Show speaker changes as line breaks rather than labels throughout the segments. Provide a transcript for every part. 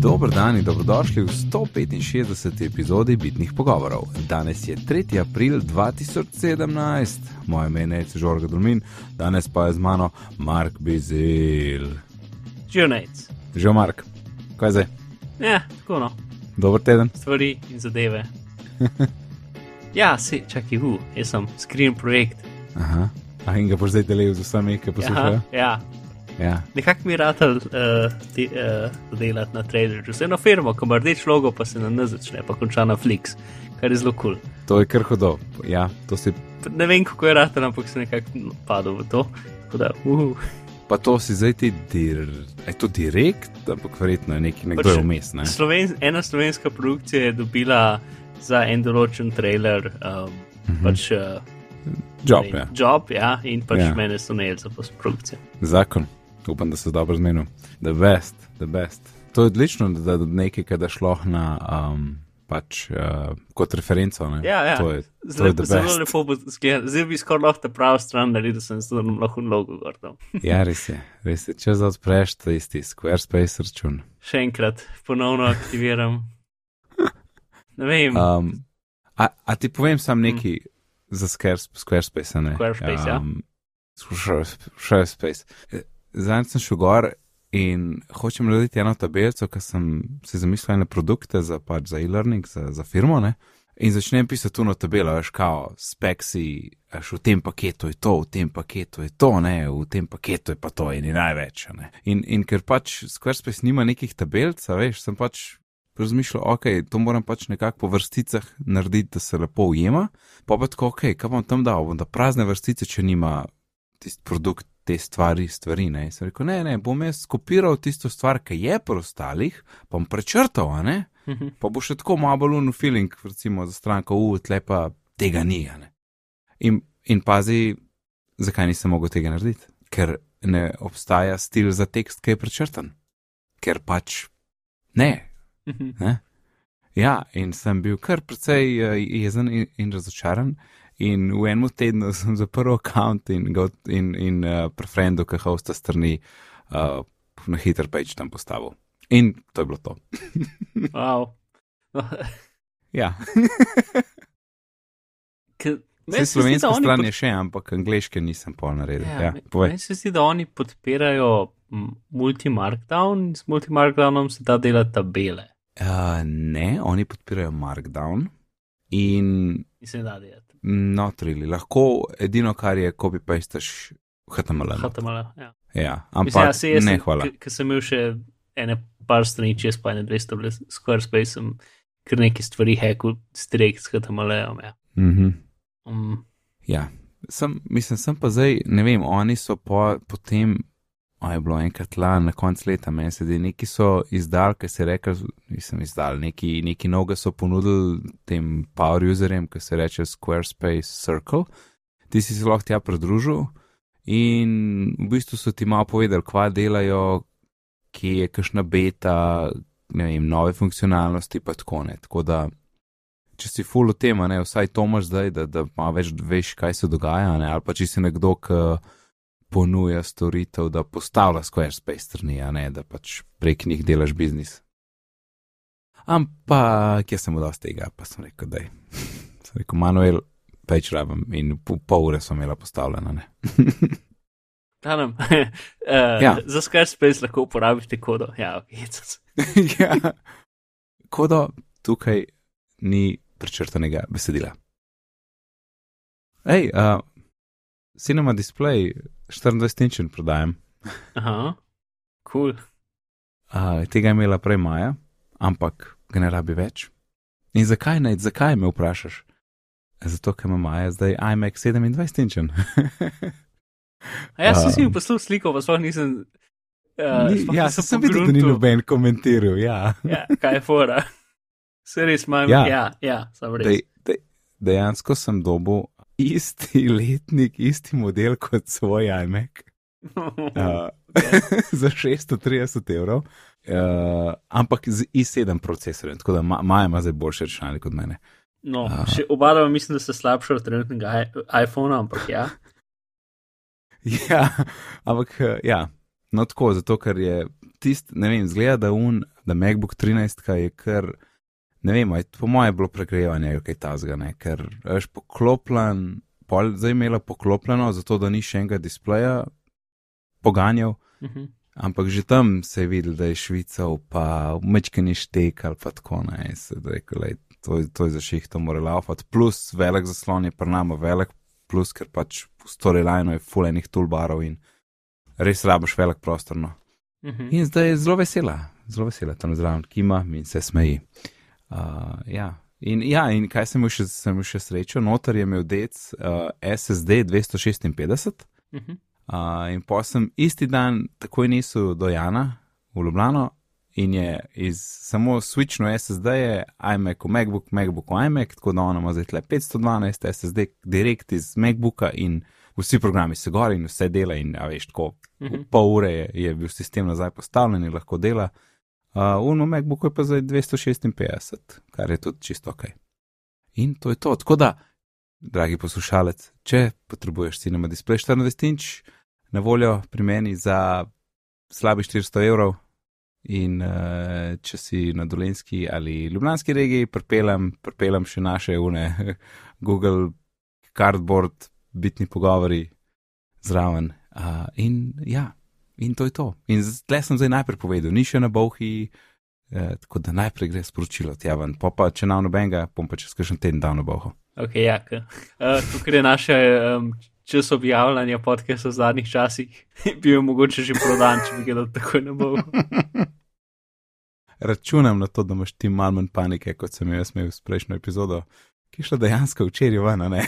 Dobro dan in dobrodošli v 165. epizodi Bitnih pogovorov. Danes je 3. april 2017, moje ime je Žorga Dulmin, danes pa je z mano Mark Bizil.
Žurnec.
Že Mark, kaj zdaj?
Ja, tako no.
Dober teden.
Stvari in zadeve. ja, si, čakaj, uh, jaz sem screen projekt.
Aha. A in ga boš zdaj delil z vsemi, ki poslušajo?
Ja,
Ja.
nekako mi ratelj uh, de, uh, delati na trailerju. Vse eno firmo, ko ima rdeč logo, pa se na N začne, pa konča na Flix, kar je zelo kul. Cool.
To je kar hodo. Ja, to si,
Ne vem, kako je ratelj, ampak sem nekako padel v to. Tako Da, uh,
pa to si zdaj ti dir, je to direkt, ampak verjetno je neki nekdo
Pač-
vmes. Ne?
Sloven, ena slovenska produkcija je dobila za en določen trailer. Um,
Mhm.
pač, uh,
Job,
ne,
ja.
job, ja, in pač
ja.
mene so najeli za postprodukcijo.
Zakon. Upam, da se dobro zmenil. The best, the best. To je odlično, da, da nekaj, kar je šlo na um, pač uh, kot referenco. Ne?
Ja, ja.
To je, to je
Zelo,
the
zelo
best.
lepo bo zgledal. Zdaj bi skoraj lahko ta prav stran naredil, da sem zelo lahko logo gordal.
Ja, res je. Res je. Če odpreš ta isti Squarespace račun.
Še enkrat ponovno aktiviram. Ne vem,
Um, a, a ti povem sam nekaj mm. za Squares- Squarespace? Ne?
Squarespace, ja.
Squarespace- Zdaj sem šel gor in hočem narediti eno tabelico, ker sem si zamislil ene produkte za, pač, za e-learning, za, za firmo. Ne? In začnem pisati tu na tabelo, veš, kao, speksi, veš, v tem paketu je to, v tem paketu je to, ne, v tem paketu je pa to in je največ. Ne? In, in ker pač Squarespace nima nekih tabelc, veš, sem pač razmišljal, ok, to moram pač nekako po vrsticah narediti, da se lepo ujema. Pa pa tako, ok, kaj bom tam dal, bom da prazne vrstice, če nima tisti produkt, te stvari, stvari. Ne? In sem rekel, ne, ne, bom jaz skopiral tisto stvar, ki je po ostalih, pa bom prečrtal, a ne. Pa bo še tako malo bolj uno feeling, recimo za stranko, u, tle pa tega ni. In, in pazi, zakaj nisem mogel tega narediti? Ker ne obstaja stil za tekst, ki je prečrtan. Ker pač ne. ne? Ja, in sem bil kar precej uh, jezen in, in razočaran. In v enem tednu sem zaprl račun in, ga od- in, in uh, prefrendu, ki hosta strani, uh, na hiter peč tam postavil. In to je bilo to.
wow.
Ja, vse
oni
stran
pod-
je še, ampak angliške nisem pol naredil.
Ja,
Ja.
Meni se zdi, da oni podpirajo multi-markdown in s multi-markdownom se da delati tabele.
Uh, ne, oni podpirajo Markdown in
In se da delati.
Not really. Lahko edino, kar je, copy-pastaš HTML. not.
HTML. Ja.
Ja,
Mislim,
ampak
ja, jaz
ne,
sem-
hvala.
ke- Ker sem imel še ene par strani, čez pa ne 200, bile s Squarespace, sem kar nekaj stvari hekal strek s HTML-om. Ja.
Mhm.
Um,
Ja, sem, mislim, sem pa zdaj, ne vem, oni so po, potem, a je bilo enkrat lani, na koncu leta, meni se zdi, neki so izdal, ki se reče, nisem izdal, neki, neki noga so ponudili tem power userjem, ki se reče Squarespace Circle, ti si se lahko tja pridružil in v bistvu so ti malo povedali, kva delajo, kje je kakšna beta, ne vem, nove funkcionalnosti, pa tako ne. Tako da če si full o tem, ne, vsaj to imaš zdaj, da, da malo več veš, kaj se dogaja, ne, ali pa če si nekdo, ki ponuja storitev, da postavlja Squarespace strani, a ne, da pač prek njih delaš biznis. Ampak jaz sem mu dal z tega, pa sem rekel, da je. Sem rekel, Manuel, peč rabim in pol, pol ure sem imela postavljena, ne.
Tanem, uh,
Ja.
Za Squarespace lahko uporabite kodo. Ja, okay.
ja. Kodo tukaj ni prečrtanega besedila. Hej, uh, Cinema Display 24 inčen prodajam.
Aha, kul. Cool.
Uh, tega je imela prej Maja, ampak ga ne rabi več. In zakaj ne, zakaj me vprašaš? Zato, ker ima Maja zdaj iMac 27 inčen.
A jaz sem si
Um,
poslal sliko, pa sploh nisem. Uh,
Ni- ja,
nisem
sem videl, da ni noben komentiral. Ja.
Ja, kaj je fora? Se res imam.
Ja,
ja, ja sem res.
Dej, dej, dejansko sem dobil isti letnik, isti model kot svoj iMac. Uh, za 630 evrov, uh, ampak z i7 procesorjem, tako da Ma- Maja ima zdaj boljše računalnike od mene.
No,
A.
še oba dva mislim, da se slabša od trenutnega iPhona, ampak ja.
Ja, ampak uh, ja, no tako, zato ker je tist, ne vem, zgleda, da un da MacBook 13 je kar, ne vem, je, po mojem je bilo pregrevanje ali kaj tasga, ne, ker veš poklopljen, pol zdaj imela poklopljeno, zato da ni še enega displeja poganjal.
Uh -huh.
Ampak že tam se je videl, da je Švica, pa mečke ni štek ali pa tako ne. Rekel, lej, to, to je za ših, to mora laufati. Plus velik zaslon je prenama, velik plus, ker pač v storylineu je fulejnih toolbarov in res rabiš velik prostor. No.
Uh -huh.
In zdaj je zelo vesela, zelo vesela tam zraven, kima in se smeji. Uh, ja. In, ja, in kaj sem mu še, še srečal, noter je imel dec uh, SSD 256.
Uh -huh.
Uh, in pa sem isti dan takoj nisel do Jana v Ljubljano in je iz samo switchno SSD je iMac, MacBook, MacBook, iMac, tako da ono ima zdaj le 512 SSD direkt iz MacBooka in vsi programi se gori in vse dela in, a veš, tako
Uh -huh.
pol ure je, je bil sistem nazaj postavljen in lahko dela. Uh, Uno MacBooku je pa zdaj 256, kar je tudi čisto ok. In to je to. Tako da, dragi poslušalec, če potrebuješ cinema display 24 inč, na voljo pri meni za slabi 400 evrov. In uh, če si na dolenski ali ljubljanski regiji, pripeljem, pripeljem še naše une, Google, Cardboard, bitni pogovori zraven. Uh, in ja, in to je to. In tle sem zdaj najprej povedal, ni še na bohi, eh, tako da najprej gre sporočilo tja ven, pa pa če nam nobenega, bom pa čez kakšen teden dal na boho.
Ok, ja, uh, tukaj je naše um, čas objavljanja podcasta v zadnjih časih, bi bil mogoče že prodan, če bi ga dal takoj na bogu.
Računam na to, da imaš ti malo manj panike, kot sem jaz imel s prejšnjo epizodo, ki je šla dejansko včeraj ven, ne.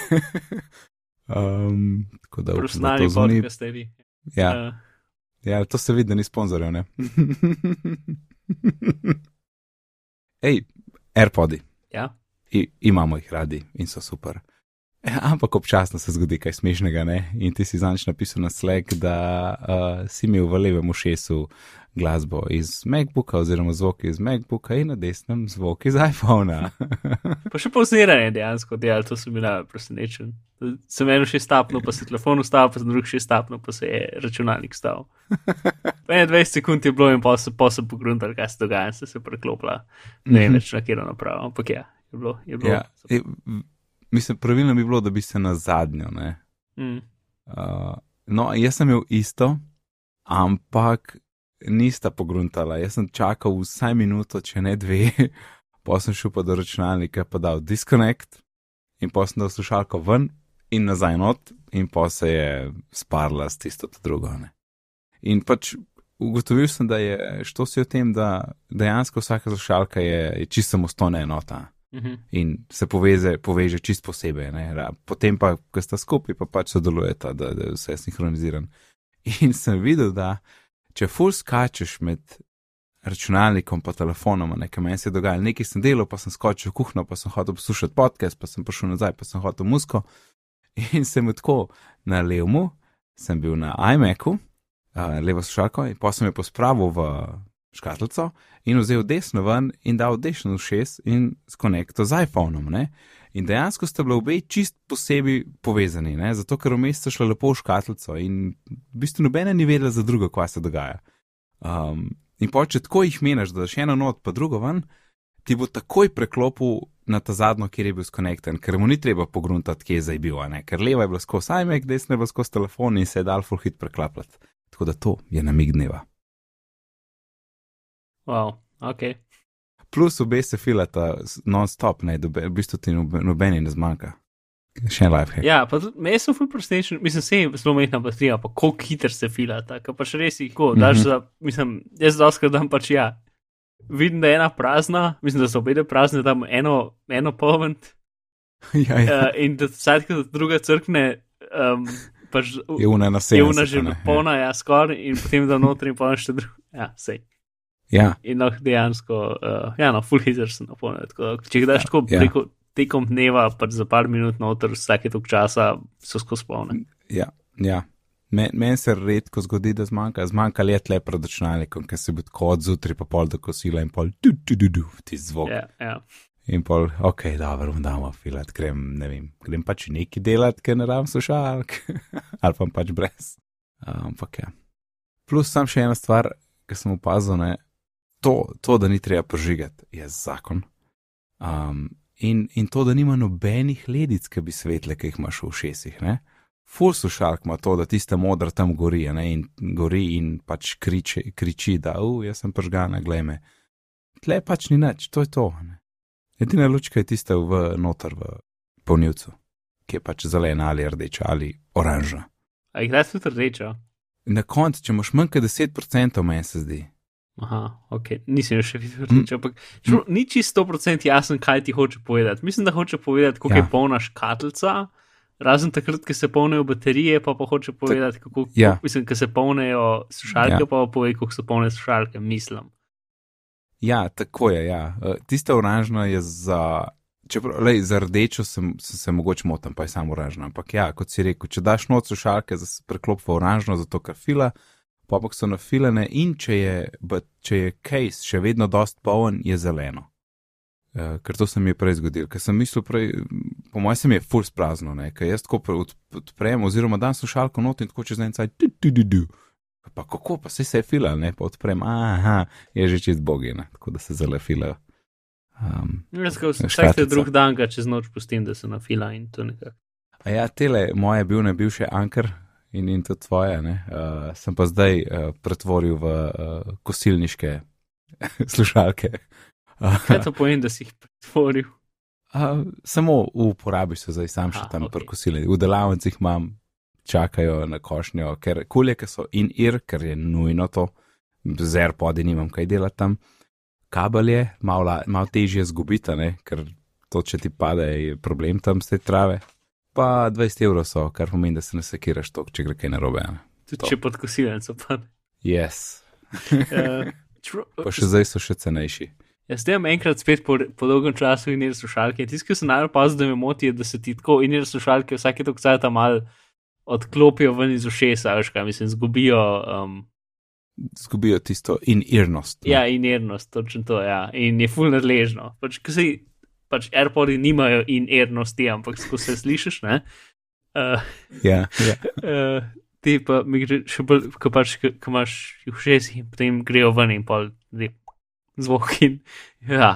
um, tako da upam, da
Profesionalni
to zvoni.
podcast, vi.
Ja,
Uh,
ja, to se vidi, da ni sponzorjev, ne. Ej, AirPodi.
ja,
I, imamo jih radi in so super. Ja, ampak občasno se zgodi kaj smešnega, ne? In ti si zanč napisal na Slack, da uh, si imel v levem ušesu glasbo iz MacBooka oziroma zvok iz MacBooka in na desnem zvok iz iPhona.
pa še poziranje dejansko delal, to sem bil presenečen. Sem eno še stapno, pa se telefon ustavil, pa sem drug še stapno, pa se je računalnik stavil. Je 20 sekund je bilo in pa pa se pogruntal, kaj se dogaja, se je preklopila. Ne vem
Mhm.
več na kjer napravo, ampak ja, je bilo. Je bilo
ja, mislim, pravilno bi bilo, da bi se na zadnjo, ne.
mm,
Uh, no, jaz sem imel isto, ampak nista pogruntala. Jaz sem čakal vsaj minuto, če ne dve, pa sem šel pa do računalnika, pa dal disconnect in pa sem dal slušalko ven in nazaj not, in pa se je sparla s tisto to drugo. Ne. In pač ugotovil sem, da je šlo si o tem, da dejansko vsaka slušalka je, je čisto samostojna enota
mhm,
in se poveze, poveže čist posebej. Ne? Potem pa, ko sta skupaj, pa pač sodelujeta, da, da je vse sinhroniziran. In sem videl, da če full skačeš med računalnikom in telefonom, nekaj meni se je dogajalo, nekaj sem delal, pa sem skočil v kuhno, pa sem hotel poslušati podcast, pa sem prišel nazaj, pa sem hotel musko. In sem tako na levmu, sem bil na iMacu, uh, levo slušalko, in pa sem jo pospravil v škatlico in vzel desno ven in dal desno šest in skonekto z iPhonom. Ne? In dejansko sta bila obe čist posebej povezani, ne? zato ker vmes sta šla lepo v škatlico in v bistvu nobena ni vedela za drugo, kaj se dogaja. Um, in pa če tako jih menjaš, da daš eno not, pa drugo ven, ti bo takoj preklopil na ta zadnjo, kjer je bil skonekten, ker mu ni treba pogruntati, kje je zdaj bil, ker leva je bila skozi iMac, desna je bila skozi telefon in se je dal full hit preklapljati. Tako da to je namig dneva.
Wow, ok.
Plus obe se filata non-stop, ne, dobe, v bistvu ti nobe- nobeni ne zmanjka. Še en life hack.
Ja, pa meni so full presenečen, mislim, se je zelo majhna baterija, pa koliko hiter se fila, tako pač res jih ko, daš
Mhm.
za, mislim, jaz doskrat dam pač ja. Vidim, da je ena prazna, mislim, da so obe prazne, da dam eno, eno poln,
ja, ja.
uh, in da vsaj, ko druga crkne, um, pač
Je una na
je
sebi.
una že polna, ja, skoraj, in potem da notri in polna še druga. Ja, sej.
Ja,
In lahko dejansko, uh, ja, no, full hitter sem napolnil. Tako, da, če jih daš tako
Ja.
preko tekom dneva, pač za par minut noter, vsake tok časa so skozi polne.
ja, ja. Meni men se redko zgodi, da zmanjka, zmanjka let le pred računalnikom, ker se bo tako od zjutraj pa pol do kosila in pol tu, tu, tu, tu, ti zvok.
Ja, ja.
In pol, ok, dobro, bom dal filat, grem, ne vem, grem pač neki delat, ker ne rabim slušalk, ali pa pač brez. Ampak ja. Plus sam še ena stvar, ki sem opazil, ne, to, to, da ni treba požigati, je zakon. Um, in, in to, da nima nobenih ledic, ki bi svetle, ki jih imaš v šestih. Full sušalk ima to, da tiste modra tam gori, ne? in gori in pač kriči, kriči da, uf, jaz sem pržgana, glej me. Tle pač ni nič, to je to. Ne? Edina lučka je tista v noter v polnilcu, ki je pač zelena ali rdeča ali oranžna.
A jih da tudi rdeča?
Na koncu, če imaš manj kot 10%, meni se zdi.
Aha, ok, nisem še videl rdeča, ampak mm. ni čisto 100% jasen, kaj ti hoče povedati. Mislim, da hoče povedati, koliko ja. je polna škatlica. Razen takrat, ko se polnijo baterije, pa pa hoče povedati, kako
ja.
mislim, ko se polnijo sušalke, ja. pa pa pove, kako so polne sušalke, mislim.
Ja, tako je. Ja. E, tista oranžna je za. Čeprav, lej, za rdečo sem, sem se mogoče motil, pa je samo oranžna. Ampak ja, kot si rekel, če daš noč sušalke, preklop v oranžno, zato ker fila, pa pa so nafilene in če je, če je case še vedno dost poln, je zeleno. Uh, ker to se mi je prej zgodilo, ker sem mislil, prej, po mojem, se mi je full sprazno, ker jaz tako odprem, oziroma dan sušalko not in tako čez en cajt, tu, tu, tu, tu. Pa kako, pa se je fila, ne pa odprem, aha, je že čez bogina, tako da se zelo fila. Um,
Vsak te drug dan, ga čez noč pustim, da se na fila in to nekako.
A ja, tele, moje bil ne bil še anker in, in to tvoje, ne, uh, sem pa zdaj uh, pretvoril v uh, kosilniške slušalke.
Kaj to pomeni, da si jih pretvoril?
Uh, samo v uporabi so zdaj sam še tam okay. prkosili. V delavnicah imam čakajo na košnjo, ker kulje so in ir, ker je nujno to, z AirPodi nimam kaj delati tam. Kabel je malo, malo težje zgubiti, ker to, če ti pade, je problem tam z te trave. Pa 20 evrov so, kar pomeni, da se ne sekiraš to, če gre kaj narobe.
Tudi če pod kosilnico pade.
Yes. uh, pa še zdaj so še cenejši.
Jaz sem enkrat spet po, po dolgem času in ir slušalke. Tisti, ki se najbolj pazi, da me moti, da se ti tako in ir slušalke vsake tok cajt malo odklopijo ven iz ušesa, veš kaj mislim, zgubijo. Um,
zgubijo tisto inirnost.
Ne? Ja, inirnost, točno to, ja. In je fulno nadležno. Pač, si, pač AirPods nimajo inirnosti, ampak ko se slišiš, ne.
Uh, ja, ja.
Uh, ti pa mi gre še bolj, ko pač, ko imaš v ušesih in potem grejo ven in pol zvok in, ja,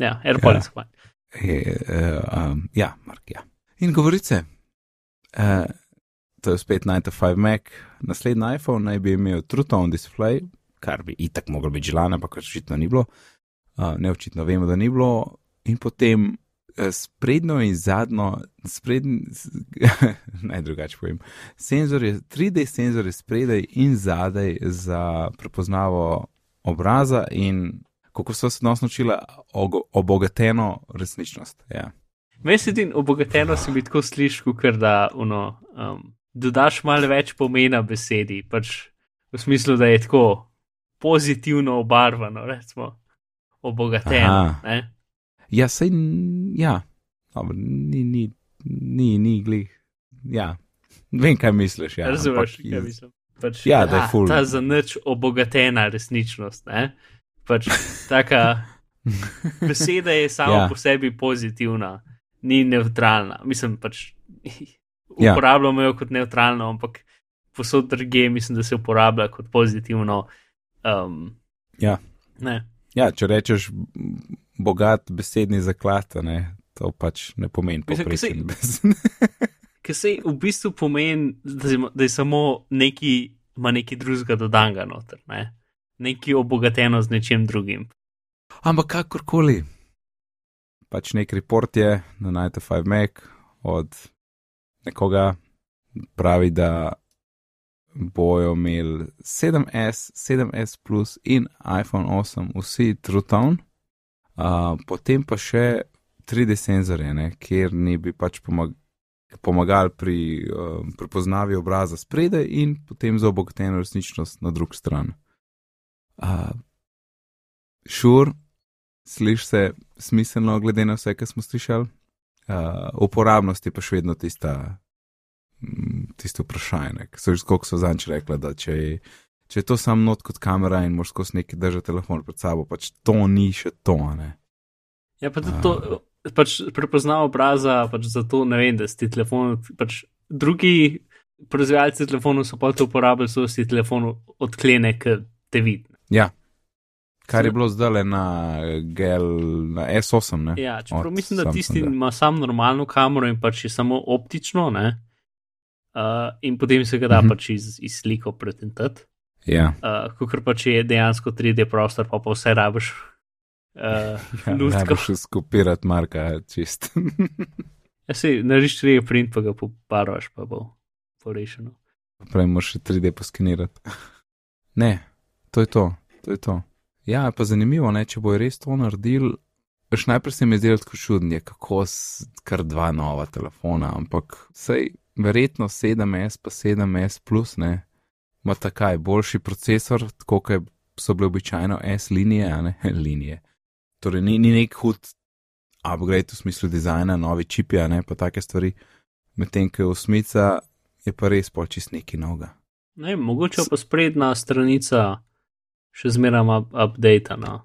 ja, AirPods. Ja.
Je, uh, um, ja, Mark, ja. In govorice. Uh, to je spet 95 Mac, naslednji iPhone naj bi imel True Tone display, kar bi itak moglo biti želano, ampak očitno ni bilo. Uh, ne očitno vemo, da ni bilo. In potem uh, sprednjo in zadnjo, naj drugače povem, senzorje, 3D senzorje spredaj in zadaj za prepoznavo obraza in kako so se nas naučila obogateno resničnost. Ja.
Mislim, obogateno se mi tako sliši, kot da uno, um, dodaš malo več pomena besedi, pač v smislu, da je tako pozitivno obarvano, recimo, obogateno.
Ja, sej, ja, Dobar, ni, ni, ni, ni, glih. Ja, vem, kaj misliš. Ja,
Razumeš, kaj mislim. Pač,
ja, da je ful.
Ta za nič obogatena resničnost, ne? Pač taka beseda je sama ja. po sebi pozitivna, ni neutralna. Mislim pač ja. uporabljamo jo kot neutralno, ampak posod druge mislim, da se uporablja kot pozitivno. Um,
ja. ja, če rečeš bogat besedni zaklad, ne, to pač ne pomeni poprečen besed.
Ker se v bistvu pomeni, da je, da je samo neki, ima neki drugega dodanga noter, ne? neki obogateno z nečim drugim.
Ampak kakorkoli, pač nek report je na 95 Mac od nekoga pravi, da bojo imeli 7S, 7S Plus in iPhone 8, vsi TrueTone, uh, potem pa še 3D senzorje, ne, kjer ni bi pač pomag pomagali pri uh, prepoznavi obraza spredaj in potem za obogateno resničnost na drugi strani. Uh, Šur, sliši se smiselno, glede na vse, kar smo slišali uh, uporabnost je pa še vedno tista, tisto vprašanje. So že skoro so zanč rekla, da če je, če je to sam not kot kamera in moraš skozi neki držati telefon pred sabo, pač to ni še to. Ne?
Ja, pa to, uh, pač prepoznava obraza, pač zato ne vem, da si ti telefon, pač drugi proizvajalci telefonov so pa to uporabljali, so si telefon odklene, ker te vidi.
Ja. Kar je bilo zdaj na, gel, na S8. Ne?
Ja, čeprav
Od
mislim, da tisti
Samsunga.
ima samo normalno kamero in pač je samo optično, ne? Uh, in potem se ga da
Mhm.
pač iz, iz sliko pretentati.
Ja,
Uh, Kot pač je dejansko 3D prostor, pa pa vse rabiš. Uh,
ja ne boš skopirati marka, čist.
Ja, si narediš 3D print, pa ga poparoš, pa bo porešeno.
Prej moraš še 3D poskenirati. Ne, to je to, to je to. Ja, pa zanimivo, ne, če bojo res to naredili. Veš, najprej se mi je zdelo tako čudno, kako s, kar dva nova telefona, ampak sej verjetno 7S pa 7S plus, ne, ima takaj boljši procesor, tako kot so bile običajno S linije, a ne linije. Torej, ni, ni nek hud upgrade v smislu dizajna, novi čipi, a ne pa take stvari, medtem ko je osmica, je pa res pol čist neki noga.
Ne, mogoče pa sprednja stranica še zmeraj ima update. No.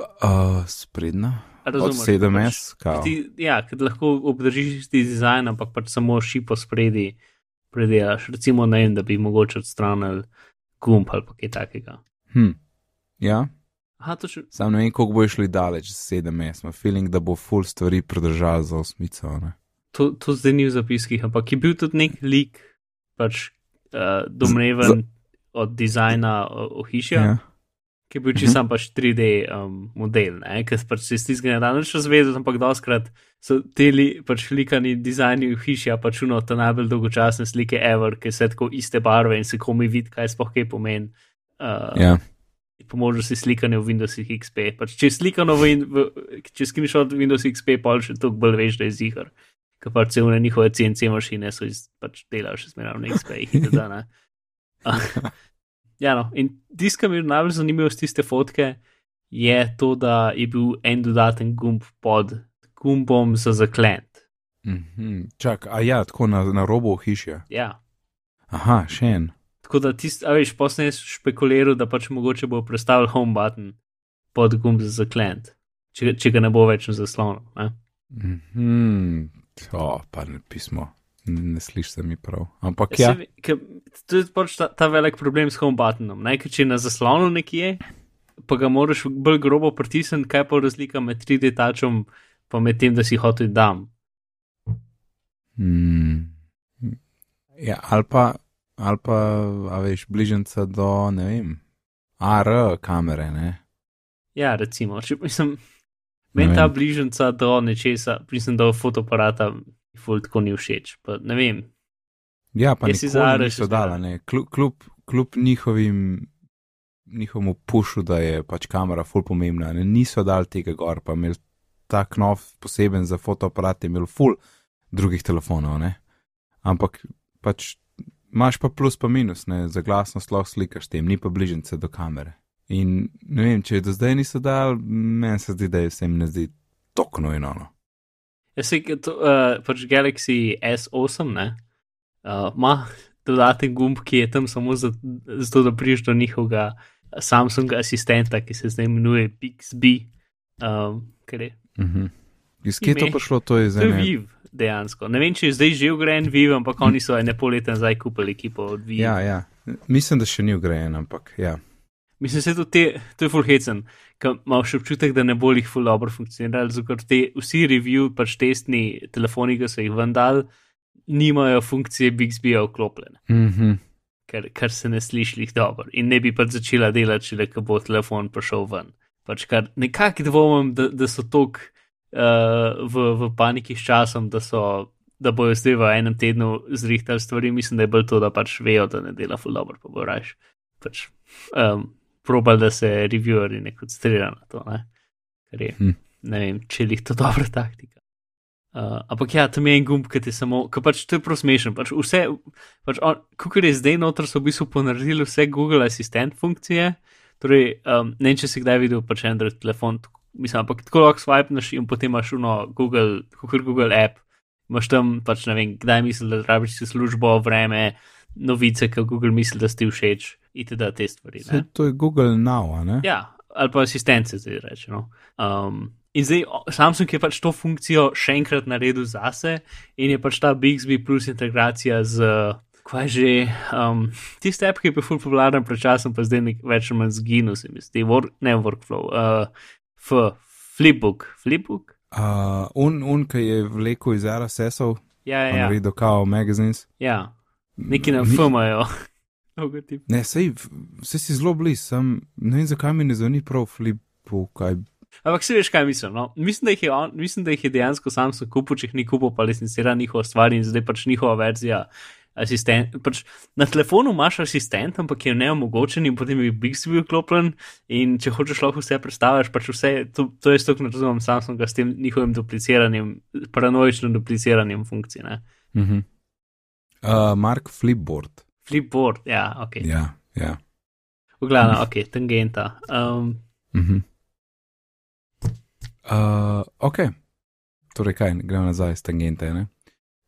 Uh, sprednja? Od
Razumeš,
7S, kao.
Ti, ja, ker lahko obdržiš isti dizajn, ampak pač samo šipo spredi predelaš. Recimo, ne vem, da bi mogoče odstranili gumb ali kaj takega.
Hm. Ja,
Aha, še.
sam ne vem, koliko bo šli daleč z 7S, ima feeling, da bo full stvari pridržal za osmico. Ne?
To, to zdaj ni v zapiskih, ampak je bil tudi nek lik, pač uh, domneven od dizajna ohišja.
Ja.
Ki je bil čisto sam pač 3D um, model, ne? ker pač se iz tistega ne da nič razvedeti, ampak doskrat so te li, pač likani dizajni v hiši, a pač uno ta najbolj dolgočasne slike ever, ki se tako iste barve in se komi vidi, kaj sploh kaj pomeni. Uh,
Ja.
Po možnosti slikanja v Windows XP. Pač, če je slikano v, in- v če screenshot v Windows XP, pa še toliko bolj veš, da je zihar. Ker pač celo njihove CNC mašine so iz, pač delajo še zmeraj na XP-jih in tako dalje. Ja, no, in tisto, kar mi je najbolj zanimivo z tiste fotke, je to, da je bil en dodaten gumb pod gumbom za zaklent.
Mhm. Čak, a ja, tako na, na robu hiše.
Ja.
Aha, še en.
Tako da tisti, a veš, posne je špekuliral, da pač mogoče bo predstavil home button pod gumb za zaklent, če, če ga ne bo več na zaslonu. Ne?
Mhm. O, pa ne pismo. Ne, slišiš se mi prav. Ampak
Ja.
ja.
Se ker To je pač ta, ta velik problem s home buttonom. Ne? Ker če je na zaslonu nekje, pa ga moraš bolj grobo pritisniti, kaj pa je razlika med 3D tačom pa med tem, da si hotel dam.
Mm. Ja, ali pa, ali pa, a veš, bližnjica do, ne vem, AR kamere, ne.
Ja, recimo, če mislim, meni ta bližnjica do nečesa, mislim, do fotoaparata, ful tako ni všeč. Pa, ne vem,
Ja, pa
si za še
dala, ne. Kljub, kljub, kljub njihovim, njihovemu pušu, da je pač kamera ful pomembna, ne, niso dali tega gor, pa imeli ta knov poseben za fotoaparat, je imel ful drugih telefonov, ne. Ampak pač imaš pa plus pa minus, ne, za glasnost lahko slikaš tem, ni pa bližnjice do kamere. In ne vem, če je do zdaj niso dali, meni se zdi, da je se jim ne zdi tako nujno. No.
Jaz se to, uh, pač Galaxy S8, ne, uh, ima dodaten gumb, ki je tam samo za- zato, da priješ do njihovega Samsunga asistenta, ki se zdaj imenuje Pixby. Um, ker je
Mhm. Iz kje je to prišlo, to je zdaj
je
ne.
Viv, dejansko. Ne vem, če je zdaj že ugrajen Viv, ampak oni so ene pol leta nazaj kupili ekipo od Viv.
Ja, ja. Mislim, da še ni ugrajen, ampak ja.
Mislim, da je to, te, to je full hecen, ker imaš občutek, da ne bo jih full dobro funkcionirali, zato te vsi review, pač testni telefoni, ki so jih vendal, nimajo funkcije Bixby-ja vklopljene,
Mhm.
ker, ker se ne sliši dobro in ne bi pač začela delati, če le bo telefon prišel ven. Pač kar nekako dvomim, da, da so tok uh, v, v paniki s časom, da so. Da bojo zdaj v enem tednu zrihtali stvari, mislim, da je bolj to, da pač vejo, da ne dela ful dobro, pa bo raš. Pač, um, probal, da se reviewerji ne koncentrirajo na to, ne? ker je,
Hm.
ne vem, če jih to dobra taktika. Uh, ampak ja, tam je en gumb, ki ti samo, ki pač to je prav smešen. Pač vse, pač kukor je zdaj noter, so v bistvu ponaredili vse Google Assistant funkcije. Torej, um, ne vem, če si kdaj videl pač Android telefon, mislim, ampak tako lahko swipneš in potem imaš uno Google, kukor Google app. Imaš tam pač ne vem, kdaj misliš, da rabiš službo, vreme, novice, ki Google misli, da ti všeč, itd. te stvari.
Saj to je Google Now, ne?
Ja, ali pa asistence, zdaj rečemo. Um, in zdaj Samsung je pač to funkcijo še enkrat naredil zase in je pač ta Bixby plus integracija z kaj že, um, tiste app, ki je bil ful popularen pred časom, pa zdaj nek več ali manj zginil, se mi zdi, Wor ne workflow, uh, F, flipbook, flipbook.
Uh, un, un, ki je vlekel iz RSS-ov,
Ja, ja,
ja.
ja.
naredil kao magazines.
ja. Neki na
Ni-
F imajo. logotip.
Ne, sej, vse si zelo blizu, sem ne vem, zakaj mi ne zvoni prav flipu, kaj.
Ampak si veš, kaj mislim. No? Mislim, da jih je on, mislim, da jih je dejansko Samsung kupil, če jih ni kupil, pa licencira njihova stvar in zdaj pač njihova verzija. Asistent, pač na telefonu imaš asistent, ampak je neomogočen in potem je Bixby vklopljen. In če hočeš lahko vse predstaviš, pač vse, to, to je stokno razumem Samsunga s tem njihovim dupliciranjem, paranoičnim dupliciranjem funkcij. Ne?
-huh. Uh, Mark Flipboard.
Flipboard, ja, ok.
Ja, ja.
V glavnem, ok, tangenta. Um,
Uh -huh. uh, ok, torej kaj, gremo nazaj s tangente, ne?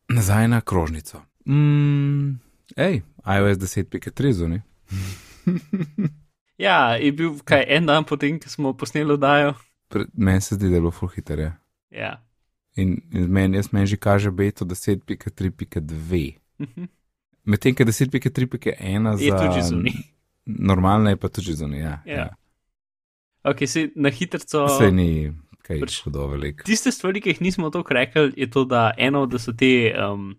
Nazaj na krožnico. Mm, ej, iOS 10.3 zunaj.
ja, je bil kaj en dan potem, ko smo posneli oddajo.
Meni se zdi, da je bilo full hiter. Ja.
Ja.
In, in meni, jaz meni že kaže beto 10.3.2. Medtem, ko 10.3.1
Je
za
tudi zunaj.
normalne je pa tudi zunaj. Ja,
Ja.
ja.
Ok, si na hitro.
Sej ni kaj
Pač-
hudo veliko.
Tiste stvari, ki jih nismo tako rekli, je to, da eno, da so te, um,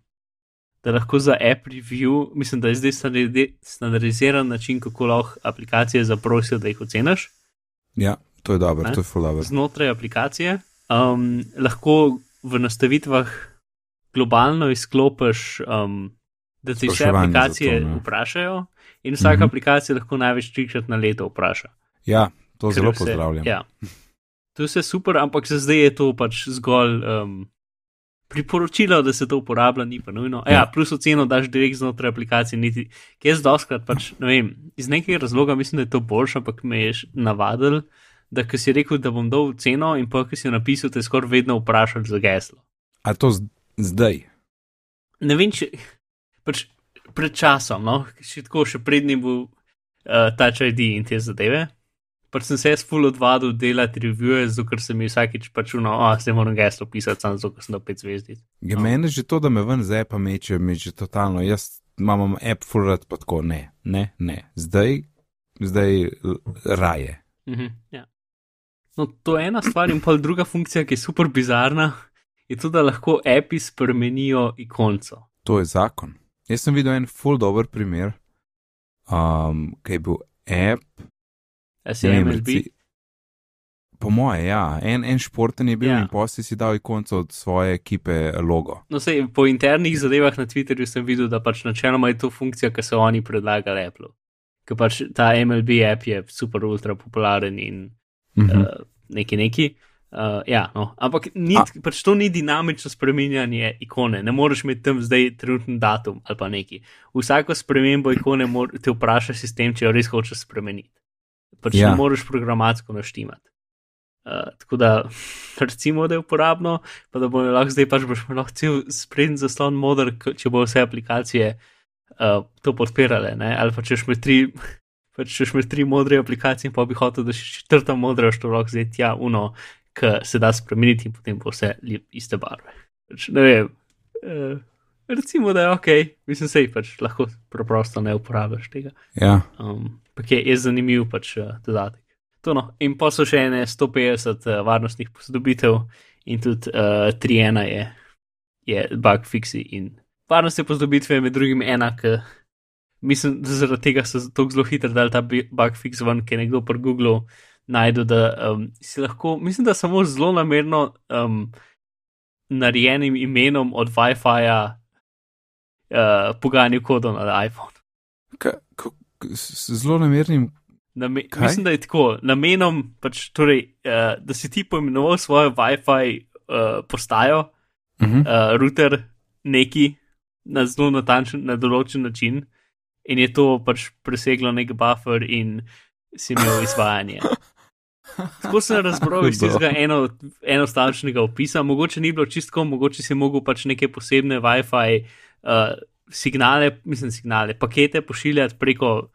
da lahko za app review, mislim, da je zdaj standardi- standardiziran način, kako lahko aplikacije zaprosijo, da jih oceniš
Ja, to je dobro,
Ne?
to je full dobro.
znotraj aplikacije. Um, lahko v nastavitvah globalno izklopiš, um, da ti vse aplikacije
to, ne.
vprašajo, in vsaka
Mhm.
aplikacija lahko največ trikrat na leto vpraša.
Ja, to
Ker
zelo
vse-
pozdravljam.
Ja. To je vse super, ampak za zdaj je to pač zgolj um, priporočilo, da se to uporablja, ni pa nujno. Ja,
Ja.
ja plus oceno daš direkt znotraj aplikacije, niti, ki jaz doskrat pač, ne vem, iz nekega razloga mislim, da je to boljše, ampak me je navadil, da ko si rekel, da bom dal ceno in pa, ko si napisal, te skoraj vedno vprašal za geslo.
A to zdaj?
Ne vem, če pač pred časom, no, še tako, še prednji bil uh, Touch ID in te zadeve. Pač sem se jaz full odvadil delati revije, zato ker se mi vsakič pač uno, a se moram geslo pisati, samo zato, ker sem dal pet zvezdic.
Ja,
No.
meni že to, da me ven z appa meče, mi že totalno. Jaz imam app full rad, pa tako ne, ne, ne. Zdaj, zdaj raje.
Mhm, ja. No, to je ena stvar, in pa druga funkcija, ki je super bizarna, je to, da lahko api spremenijo ikonco.
To je zakon. Jaz sem videl en full dober primer, um, ki je bil app.
A si
ne
MLB?
Po moje, ja, en, en športen je bil
Ja.
in posti si dal ikonco od svoje ekipe logo.
No, sej, po internih zadevah na Twitterju sem videl, da pač načeloma je to funkcija, ki so oni predlagali Apple. Ker pač ta MLB app je super ultra popularen in
Mhm.
uh, neki neki. Uh, ja, no. Ampak ni,
A-
pač to ni dinamično spremenjanje ikone, ne moreš imeti tam zdaj trenutni datum ali pa neki. Vsako spremembo ikone mor, te vpraša sistem, če jo res hočeš spremeniti. Pač ja. Ne moreš programatsko naštimati. Uh, tako da, recimo, da je uporabno, pa da bomo lahko zdaj pač boš lahko cel sprednji zaslon modr, če bo vse aplikacije uh, to podpirale, ne? ali pa če šme tri. Pač če šme tri modre aplikacije, pa bi hotel, da še četrta modra, što lahko zdaj tja, uno, ki se da spremeniti in potem bo vse li- iste barve. Pač, ne vem, uh, recimo, da je ok, mislim, sej pač lahko preprosto ne uporabiš tega.
Ja,
Um, pa je, je zanimiv pač uh, dodatek. To no. In pa so še ene 150 uh, varnostnih posodobitev in tudi uh, 3.1 je, je bug fixi in varnostne posodobitve je med drugim enak. Mislim, da zaradi tega so tako zelo hitro dali ta bug fix ven, ker je nekdo pri Googlu najdel, da um, si lahko, mislim, da samo zelo namerno um, narejenim imenom od Wi-Fi-ja uh, poganil kodo na iPhone.
Ka, ka, zelo namernim.
Name,
Kaj?
mislim, da je tako, namenom, pač, torej, uh, da si ti poimenoval svojo WiFi uh, postajo,
Uh -huh.
uh, router, neki na zelo natančen, na določen način, in je to pač preseglo nek buffer in si imel izvajanje. Tako sem razbral iz tistega eno, enostavnega opisa, mogoče ni bilo čistko, mogoče si mogel pač neke posebne WiFi uh, signale, mislim, signale, pakete pošiljati preko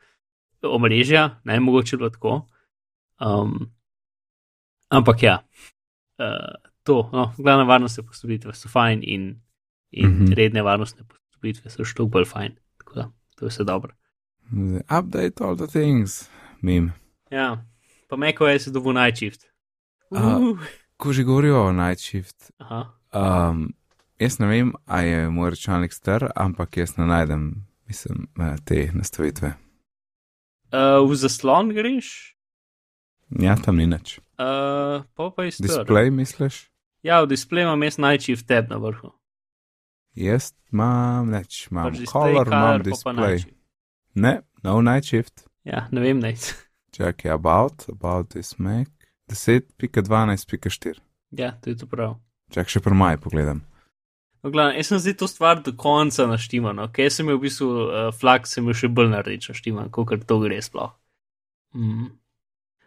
omrežja, ne mogoče bilo tako. Um, ampak ja, uh, to, no, glavne varnostne posodobitve so fajn in, in mm. -hmm. redne varnostne posodobitve so še toliko bolj fajn. Tako to je vse dobro.
Update all the things, mim.
Ja, pa meko je se dobu najčift.
A,
Uh,
Ko že govorijo o Night Shift,
aha.
um, jaz ne vem, a je moj računalnik star, ampak jaz ne najdem, mislim, eh, te nastavitve.
Uh, v zaslon greš,
Ja, tam ni nič.
uh, pa pa je star.
Display, misliš?
Ja, v displeju imam jaz najčift tab na vrhu.
Jaz imam nič, imam
Pač display,
color, imam
color, pa pa
display.
night shift.
Ne, no Night Shift.
Ja, ne vem, nec.
Čakaj, about, about this Mac. 10.12.4.
Ja, to je to prav.
Čakaj, še pri maju pogledam.
No, glavno, jaz sem zdaj to stvar do konca naštiman, ok, sem imel v bistvu uh, flag, sem imel še bolj naredič naštiman, kot to gre sploh. Mm.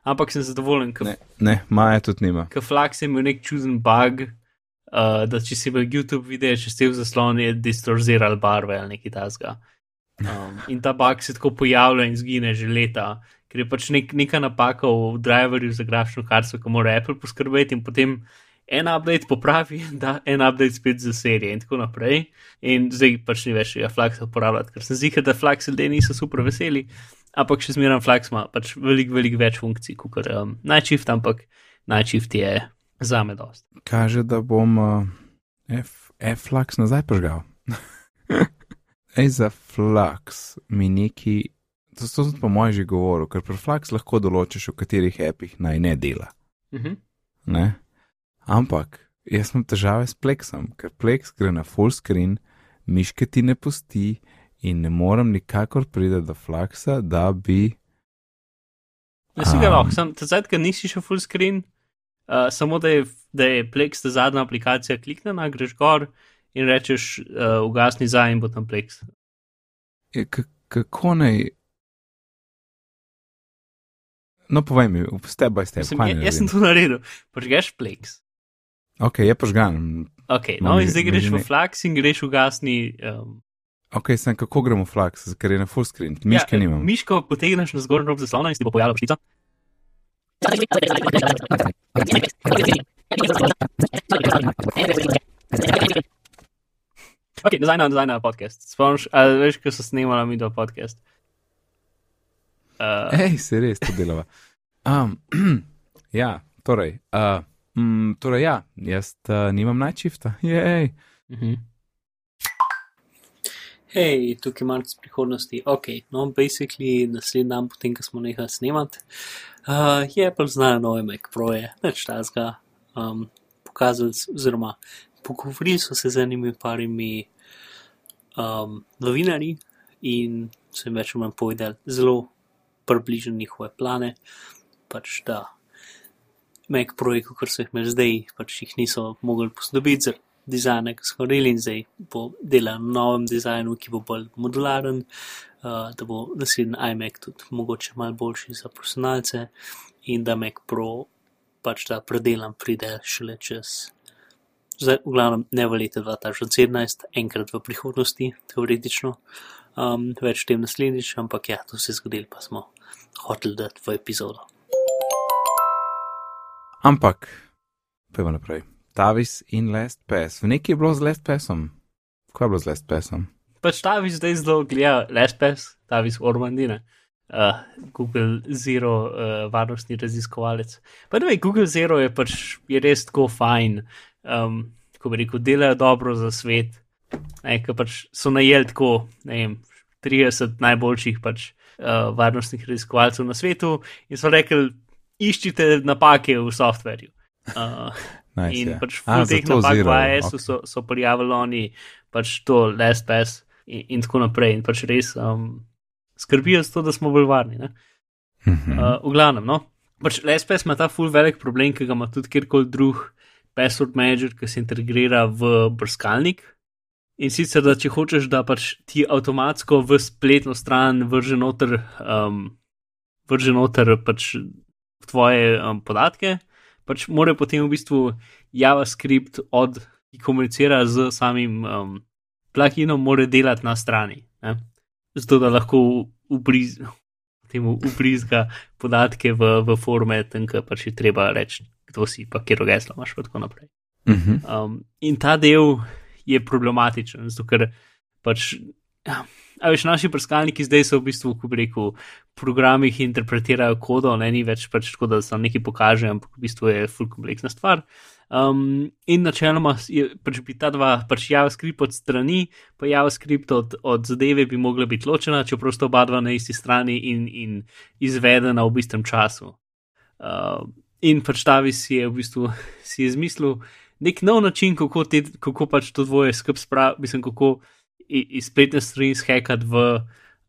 Ampak sem zadovoljen, ker
Ne, ne maja tudi nima.
flag sem imel nek čuden bug, uh, da če si v YouTube videl, če ste v zaslonu, je distorziral barve ali nekaj tasga. Um, in ta bug se tako pojavlja in zgine že leta, ker je pač nek, neka napaka v driverju za grafično karto, ki mora Apple poskrbeti in potem en update popravi, da en update spet za serije in tako naprej. In zdaj pač ni več tega flaksa uporabljati, ker sem zika, da flaks ljudje niso super veseli, ampak še zmeraj flaks ima pač veliko, veliko več funkcij kot um, najčift, ampak najčift je za me dost.
Kaže, da bom uh, F, F-Flux nazaj požgal. Ej, za Flux mi neki, to sem po mojem že govoril, ker pri Flux lahko določiš, v katerih appih naj ne dela.
Uh -huh.
Ne? Ampak jaz imam težave s Plexom, ker Plex gre na full screen, miške ti ne pusti in ne morem nikakor priti do Fluxa, da bi.
Ne si ga lahko, sem zdaj, ker nisi še full screen, uh, samo da je, da je Plex ta zadnja aplikacija kliknjena, greš gor in rečeš uh, ugasni za in bo tam Plex.
je, k- Kako naj. No, povej mi, step by step.
Mislim, ja,
naj
jaz sem to naredil, požgeš Plex.
Ok, je požgan.
Ok,
No,
no
mi-
in zdaj
mi
greš
že
v Flux in greš ugasni. Um,
Ok, sem kako gremo v Flux, ker je na full screen, miške
ja,
nimam.
Miško potegneš na zgornji rob zaslona in si ti bo pojavila pštica. Ok, nazaj na, nazaj na podcast. Spomniš, a veš, ko so snemala mi do podcast. Uh,
Hej, se res to delava. Um, ja, torej, uh, mm, torej, ja, jaz uh, nimam najčifta. Jej.
uh -huh. Hej, tukaj je malce prihodnosti. Ok, no, basically naslednji dan potem, ko smo nehali snemati, uh, je Apple znajo nove Mac Proje, več tazga. Um, pokazali, oziroma pogovorili so se z enimi parimi um, novinarji in so jim več ali manj povedali zelo približno njihove plane. Pač da Mac Proje, kot so jih imeli zdaj, pač jih niso mogli posodobiti zaradi dizajna, ki so govorili in zdaj bo delal na novem dizajnu, ki bo bolj modularen, uh, da bo naslednji iMac tudi mogoče malo boljši za profesionalce in da Mac Pro pač ta predelan pride šele čez. Zdaj, v glavnem, ne v letu 2017, enkrat v prihodnosti, teoretično, um, več o tem naslednjič, ampak ja, to se je zgodilo, pa smo hoteli dati v epizodo.
Ampak, pojmo naprej. Tavis in LastPass. V neki je bilo z LastPassom. Kaj je bilo z LastPassom?
Pač ta vi zdaj zelo gleda LSPS, ta vi Ormandine, uh, Google Zero, uh, varnostni raziskovalec. Pa ne Google Zero je pač je res tako fajn, um, ko bi rekel, delajo dobro za svet. Ne, ker pač so najeli tako, ne vem, 30 najboljših pač, uh, varnostnih raziskovalcev na svetu in so rekli, iščite napake v softverju. Uh,
Nice,
In
ja.
pač ful teh napak v
Zero,
AES-u
ok.
so, so prijavili oni, pač to LastPass in, in tako naprej. In pač res um, skrbijo za to, da smo bolj varni. ne. Uh, v glavnem, no. Pač LastPass ima ta ful velik problem, ki ga ima tudi kjerkoli drug password manager, ki se integrira v brskalnik. In sicer, da če hočeš, da pač ti avtomatsko v spletno stran vrže noter, um, vrže noter pač tvoje um, podatke, pač mora potem v bistvu JavaScript, od, ki komunicira z samim um, pluginom, mora delati na strani. Ne? Zato, da lahko ubriz, temu ubrizga podatke v, v format, in ki pač je treba reči, kdo si, pa kjer geslo imaš, in tako naprej.
Mhm.
Um, in ta del je problematičen, zato ker pač Ja. A veš, naši brskalniki zdaj so v bistvu, ko bi rekel, programi, ki interpretirajo kodo, ne ni več pač tako, da se nekaj pokaže, ampak v bistvu je full kompleksna stvar. Um, in načeloma je, pač bi ta dva, pač JavaScript od strani, pa JavaScript od, od zadeve bi mogla biti ločena, če prosto oba dva na isti strani in, in izvedena v istem času. Uh, in pač Tavis je v bistvu si izmislil nek nov način, kako, te, kako pač to dvoje skupaj spraviti, mislim, kako iz spletne strani zhekati v,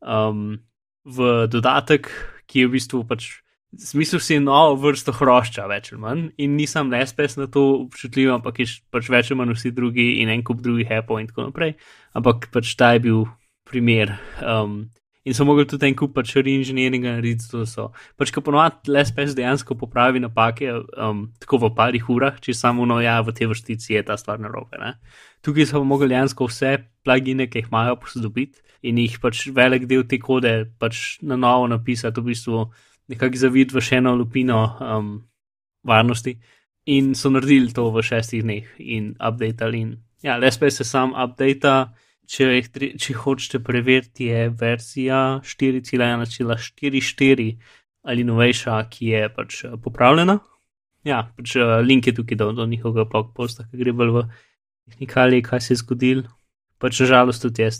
um, v dodatek, ki je v bistvu pač. Smisel si je novo vrsto hrošča, več ali manj, in nisem nespes na to občutljiv, ampak je pač več ali manj vsi drugi in en kup drugih Apple in tako naprej. Ampak pač ta je bil primer. Um, in so mogli tudi en kup pač reinženiringa narediti, to so. Pač, ko ponovadi lespes dejansko popravi napake, um, tako v parih urah, če samo no ja, v te vrstici je ta stvar narobe. Tukaj so mogli dejansko vse plugine, ki jih imajo, posodobiti in jih pač velik del te kode pač na novo napisati, v bistvu nekako zavid v še eno lupino um, varnosti. In so naredili to v šestih dneh in updatali. In, ja, LSP se sam updata, če, če hočete preveriti, je verzija 4.1.4.4 ali novejša, ki je pač uh, popravljena. Ja, pač uh, link je tukaj do, do njihovega blog posta, ki gre bolj v tehnikali, kaj se je zgodilo. Pač nažalost tudi jaz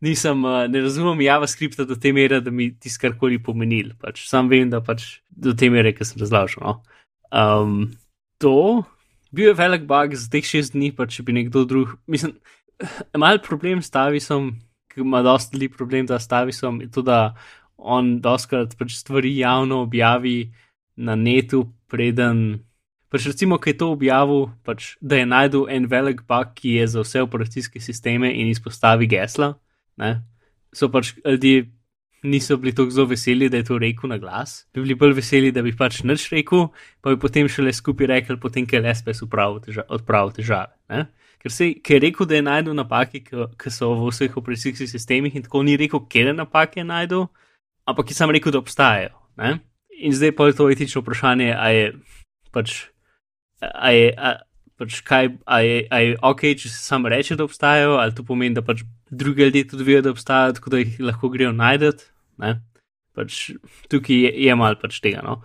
nisem, uh, ne razumem JavaScripta do te mere, da mi ti skarkoli pomenil. Pač sam vem, da pač do te mere, ki sem razlagal. No. Um, to bil je velik bug za teh šest dni, pa če bi nekdo drug. Mislim, mal problem s Tavisom, ki ima dosti velik problem z Tavisom, je to, da on doskrat pač stvari javno objavi na netu, preden. Pač recimo, ki je to objavil, pač, da je najdel en velik bug, ki je za vse operacijske sisteme in izpostavi gesla. Ne? So pač ljudje niso bili tako zelo veseli, da je to rekel na glas. Bi bili bolj veseli, da bi pač nič rekel, pa bi potem šele skupaj rekel, potem, ker je LSPS odpravil težave. Ne? Ker, se, ker je rekel, da je najdel napake, ki so v vseh operacijskih sistemih, in tako ni rekel, kje napake je najdel, ampak je sam rekel, da obstajajo. Ne? In zdaj pa je to etično vprašanje, a je pač a je, a, pač kaj, a je, a je ok, če se samo reče, da obstajajo, ali to pomeni, da pač drugi ljudje tudi vejo, da obstajajo, tako da jih lahko grejo najdete. Pač, tukaj je, je malo pač tega, no.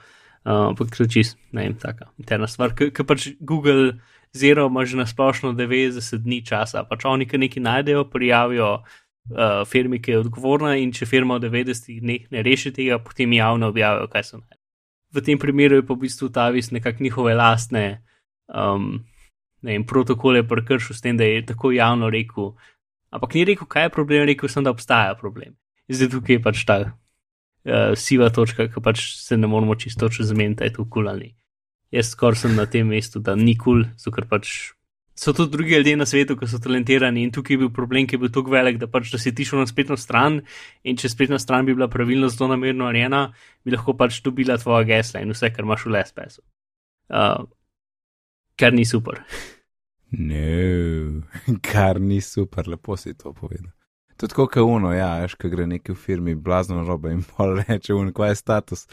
ampak uh, to je čist, ne vem, taka interna stvar, ker pač Google Zero ima že na splošno 90 dni časa, pač oni, nekaj najdejo, prijavijo uh, firmi, ki je odgovorna in če firma v 90 dneh ne reši tega, potem javno objavijo, kaj so najdeli. V tem primeru je pa v bistvu ta vis nekako njihove lastne um, vem, protokole prekršil s tem, da je tako javno rekel. Ampak ni rekel, kaj je problem, rekel sem, da obstaja problem. Zdaj tukaj je pač ta uh, siva točka, ki pač se ne moramo čisto zamenjati, da je to kul ali. Jaz skoraj sem na tem mestu, da ni kul, ker pač so tudi drugi ljudje na svetu, ki so talentirani in tukaj je bil problem, ki je bil tako velik, da pač, da si ti šel na spletno stran in če spletna stran bi bila pravilno zelo namerno narejena, bi lahko pač dobila tvoja gesla in vse, kar imaš v LSPS-u. Uh, kar ni super.
Ne, kar ni super, lepo si to povedal. Tudi kot je uno, ja, veš, kaj gre neki v firmi, blazno robe in pa reče, uno, kaj je status.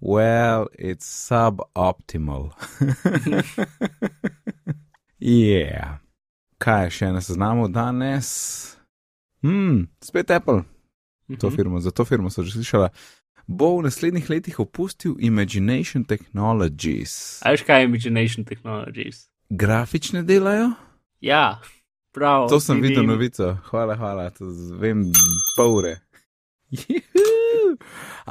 Well, it's suboptimal. yeah. Kaj je še na seznamu danes? Hmm, spet Apple. To mhm. firmo, za to firmo so že slišala bo v naslednjih letih opustil Imagination Technologies.
A veš kaj je Imagination Technologies?
Grafične delajo?
Ja, prav.
To sem videl novico, hvala, hvala, to vem, pol ure.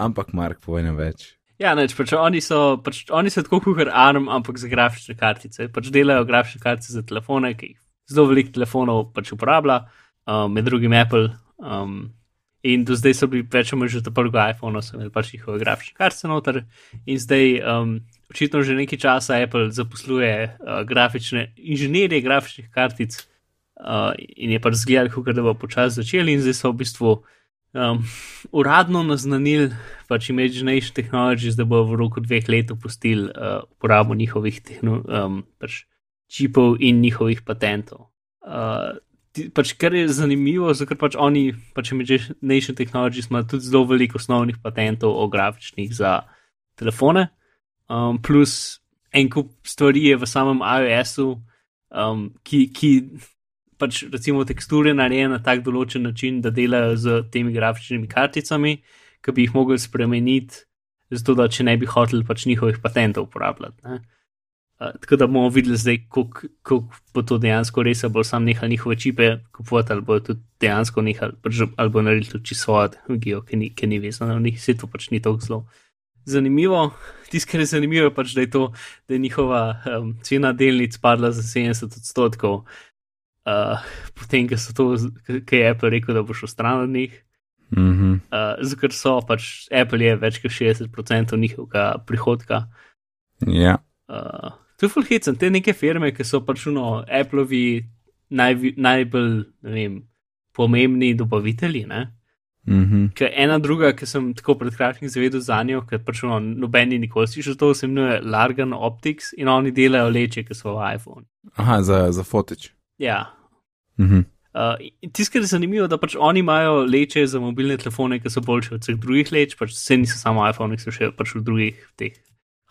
ampak Mark pove ne več.
Ja, neč, pač oni so, pač oni so tako kot ARM, ampak za grafične kartice. Pač delajo grafične kartice za telefone, ki jih zelo veliko telefonov pač uporablja, um, med drugim Apple. Um, In do zdaj so bili več ali manj že to prvo iPhone, so imeli pač njihove grafične karte noter. In zdaj, um, očitno že nekaj časa Apple zaposluje uh, grafične inženirje grafičnih kartic uh, in je pač zgledal, kako da bo počasi začeli. In zdaj so v bistvu um, uradno naznanili pač Imagination Technologies, da bo v roku dveh let opustili uh, uporabo njihovih um, pač čipov in njihovih patentov. Uh, pač, kar je zanimivo, ker pač oni, pač Imagination Technologies, ima tudi zelo veliko osnovnih patentov o grafičnih za telefone, um, plus en kup stvari je v samem iOS-u, um, ki, ki pač recimo teksture narejene na tak določen način, da delajo z temi grafičnimi karticami, ki bi jih mogli spremeniti, zato da če ne bi hoteli pač njihovih patentov uporabljati. Ne? Uh, tako da bomo videli zdaj, kako bo to dejansko res, ali bo sam nehal njihove čipe kupovati, ali bo tudi dejansko nehal, pač, ali bo naredil tudi svojo tehnologijo, ki ni, ki ni vezana na njih, vse to pač ni tako zelo zanimivo. Tisto, kar je zanimivo, je pač, da je, to, da je njihova um, cena delnic padla za 70 odstotkov, uh, potem, ko je Apple rekel, da bo šel stran od njih.
Mm -hmm.
uh, Zato so pač Apple je več kot 60% njihovega prihodka.
Ja.
Uh, to je fulhicen, te neke firme, ki so pač no, Appleovi naj, najbolj vem, pomembni dobavitelji. Ne?
Mm -hmm.
Ena druga, ki sem tako pred kratkim zavedel za njo, ker pač no, nobeni nikoli slišal to, se imenuje Largan Optics in oni delajo leče, ki so v iPhone.
Aha, za, za fotič.
Ja.
Mm -hmm.
uh, Tisto, kar je zanimivo, da pač oni imajo leče za mobilne telefone, ki so boljše od vseh drugih leč, pač vse niso samo iPhone, so še pač v drugih teh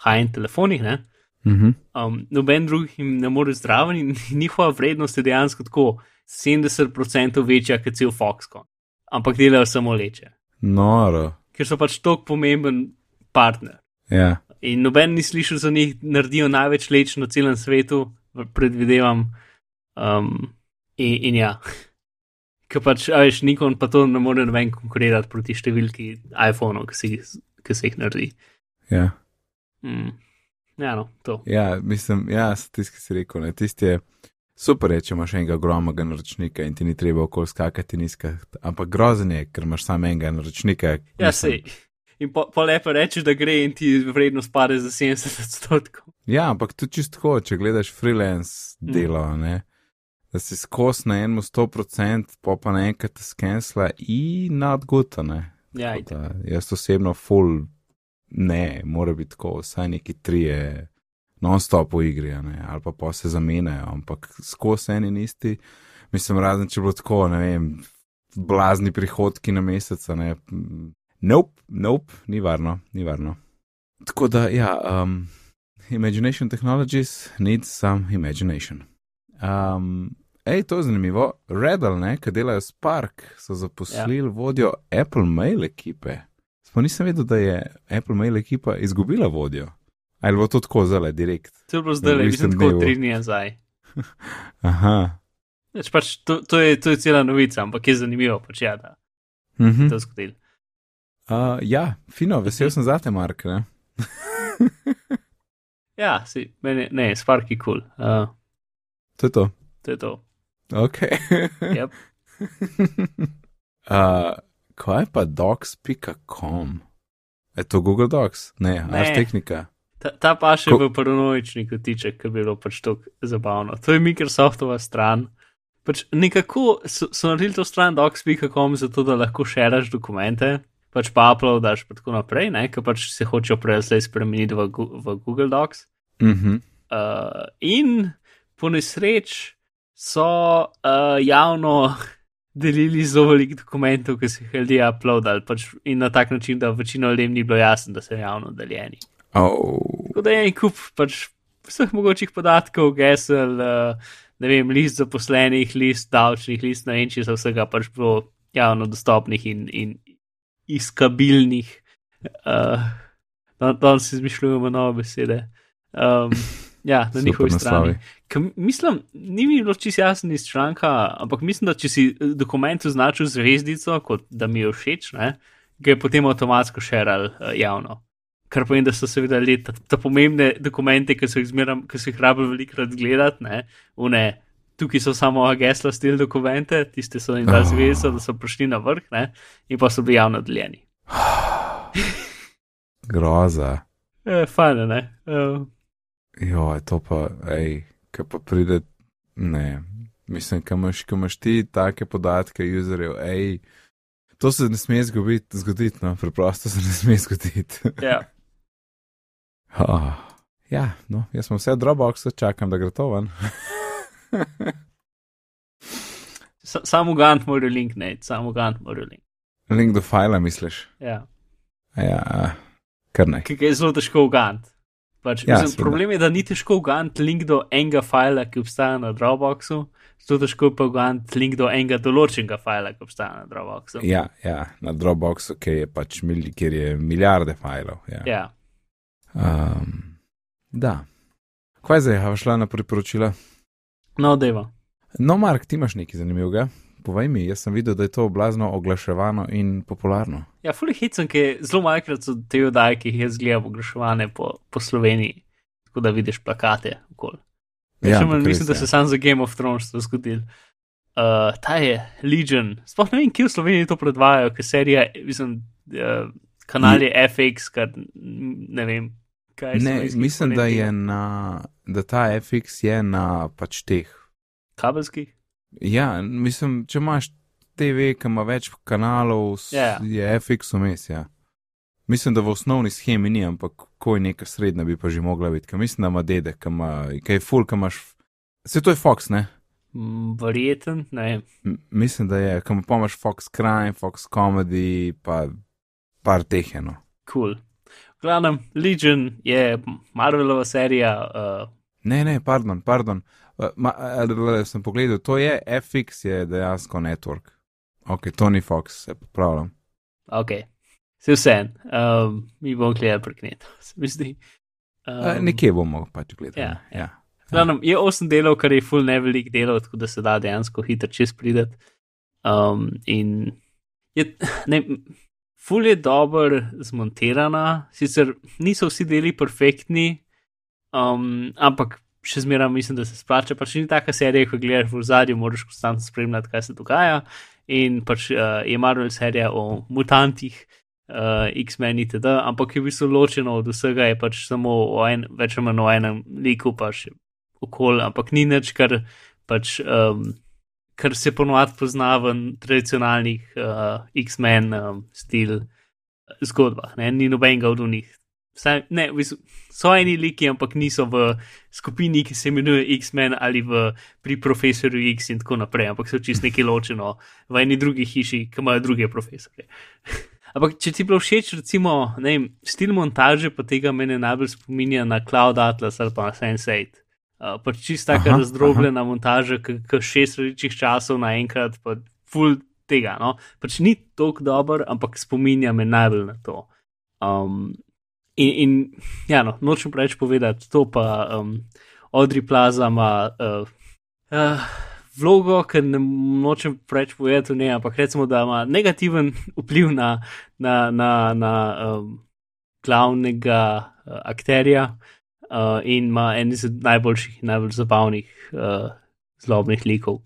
high-end telefonih. Ne?
Mm -hmm.
um, noben drug jim ne more zdraven in njihova vrednost je dejansko tako 70% večja kot cel Foxconn ampak delajo samo leče.
Noro.
Ker so pač tako pomemben partner.
Ja.
In noben ni slišal za njih, naredijo največ leč na celem svetu, predvidevam. Um, in, in ja, ker pač, veš, nikon pa to ne more noben konkurirati proti številki iPhone-ov, ki, ki se jih naredi.
Ja.
Mm. Ja, no, to.
Ja, mislim, ja, tisti, ki si rekel, ne, tisti je. Super je, če imaš enega ogromnega naročnika in ti ni treba okoli skakati nizka. Ampak grozen je, ker imaš samo enega naročnika.
Ja, sej. In po, po lepo rečeš, da gre in ti vrednost pade za 70 odstotkov.
Ja, ampak to čisto, če gledaš freelance mm. delo, mm. ne, da si skos na enem 100%, pa pa naenkrat skensla in nadgutane.
Ja,
jaz osebno full ne, mora biti tako, vsaj neki trije non-stop v igri, ali pa pa se zamenjajo, ampak skozi en in isti, mislim, razen če bo tako, ne vem, blazni prihodki na mesec, ne, nope, nope, ni varno, ni varno. Tako da, ja, um, Imagination Technologies needs some imagination. Um, Ej, to je zanimivo. Redel, ki delajo Spark, so zaposlili ja. vodjo Apple Mail ekipe. Sploh nisem vedel, da je Apple Mail ekipa izgubila vodjo. Ali bo to tako zelo direkt?
To je bilo zdaj, le mislim, tako tri dni nazaj.
Aha.
Neč, pač, to, to, je, to je cela novica, ampak je zanimivo, pač ja, da
mm -hmm.
to zgodil.
Uh, ja, fino, vesel sem za te, Mark.
ja, si, meni, ne, spark je kul. Cool. Uh,
to je to.
To je to.
Ok.
yep.
uh, kaj pa docs.com? Je to Google Docs? Ne, ne. až tehnika.
Ta, ta pa še Ko... v paranoični kotiček, ki je bilo pač tako zabavno. To je Microsoftova stran. Pač nekako so, so naredili to stran docs.com, zato da lahko šeraš dokumente, pač pa uploadaš in tako naprej, ne, ker pač se hočejo prej spremeniti v, v Google Docs.
Mm -hmm.
uh, in po nesreč so uh, javno delili zelo veliko dokumentov, ki so jih ljudje uploadali, pač in na tak način, da večino ljudem ni bilo jasno, da so javno deljeni.
Oh.
Tako da je en kup pač vseh mogočih podatkov, gesel, uh, ne vem, list zaposlenih, list davčnih, list na enči za vsega pač bilo javno dostopnih in, in iskabilnih. Uh, Danes si izmišljujemo nove besede. Um, ja, na njihovi strani. Mislim, ni mi bilo čisto jasno iz članka, ampak mislim, da če si dokument označil zvezdico, kot da mi je všeč, ne, ga je potem avtomatsko šeral uh, javno kar pomeni, da so seveda leta, ta pomembne dokumente, ki so jih zmeram, ki so jih rabili velikrat gledati, ne, une, tukaj so samo gesla stil dokumente, tiste so jim dali zvezo, da so prišli na vrh, ne, in pa so bili javno deljeni.
Groza.
E, fajn, ne. Uh.
Jo, to pa, hej, kaj pa pride, ne. Mislim, kam imaš, kam imaš ti take podatke, userjev, hej. To se ne sme zgoditi, zgoditi no, preprosto se ne sme zgoditi.
Ja.
Oh, ja, no, jaz sem vse Dropbox, čakam, da gre to ven.
samo Gant mora link, ne, samo Gant mora link.
Link do file, misliš?
Ja.
Ja, kar ne.
Kaj je zelo težko v Gant. Pač,
Ja, seveda.
problem je, da ni težko uganiti link do enega fila, ki obstaja na Dropboxu, zelo težko je pa uganiti link do enega določenega fila, ki obstaja na Dropboxu.
Ja, ja, na Dropboxu, ki je pač mil, kjer je milijarde fajlov. Ja.
ja.
Um, da. Kaj zdaj, a šla na priporočila?
no, deva.
No, Mark, ti imaš nekaj zanimivega? Povej mi, jaz sem videl, da je to blazno oglaševano in popularno.
Ja, fully hitsem, ki zelo malkrat so te oddaje, ki jih jaz gledam, oglaševane po, po Sloveniji, tako da vidiš plakate okoli. Ja,
ampak res,
mislim, da se sam za Game of Thrones to zgodil. Uh, ta je Legion. Sploh ne vem, kje v Sloveniji to predvajajo, ker serija, mislim, uh, kanal je FX, kar ne vem.
Ne, mislim, da na, da ta FX je na pač teh.
Kabelskih?
Ja, mislim, če imaš TV, ki ima več kanalov, s-
Ja.
je FX vmes, ja. Mislim, da v osnovni schemi ni, ampak ko je neka srednja, bi pa že mogla biti. Ker mislim, da ima dedek, ki ima, ki je full, ki imaš. Se to je Fox, ne?
Mm, Verjeten, ne.
M mislim, da je, ki pa imaš Fox Crime, Fox Comedy, pa par teh eno.
Cool. V glavnem, Legion je Marvelova serija. Uh,
Ne, ne, pardon, pardon. Uh, ma, uh, sem pogledal, to je FX, je dejansko network. Ok, to ni Fox, se popravljam.
ok, se vse en, um, mi bomo gledali prek neta, se mi zdi.
Um, nekje bomo pač gledali.
ja,
ne, ja.
Glavnem, je osem delov, kar je full nevelik delov, tako da se da dejansko hitro čez prideti. Um, in je, ne, full je dobro zmontirana, sicer niso vsi deli perfektni, um, ampak še zmeraj mislim, da se splača. Pač ni taka serija, ko gledaš v zadju, moraš konstantno spremljati, kaj se dogaja. In pač uh, je Marvel serija o mutantih, uh, X-Men itd., ampak je v bistvu ločeno od vsega, je pač samo en, več ali manj o enem liku, pač okol, ampak ni nič, kar pač. Um, Kar se ponovadi pozna v tradicionalnih uh, X-Men um, stil zgodbah, ne? ni nobenega od njih. Vsaj, ne, so eni liki, ampak niso v skupini, ki se imenuje X-Men ali v, pri profesorju X in tako naprej, ampak so čist neki ločeno v eni drugi hiši, ki imajo druge profesorje. ampak če ti bilo všeč, recimo, ne vem, stil montaže, pa tega mene najbolj spominja na Cloud Atlas ali pa na Sense8. Uh, pač čista taka
Aha,
razdrobljena montaža, ki šest različnih časov naenkrat, pa full tega. No? Pač ni tako dober, ampak spominja me najbolj na to. Um, in, in ja, no, nočem preveč povedati, to pa um, Audrey Plaza ima uh, uh, vlogo, ker ne nočem preveč povedati, ne, ampak recimo, da ima negativen vpliv na, na, na, na um, glavnega uh, akterja. Uh, in ima en izmed najboljših najbolj zabavnih uh, zlobnih likov,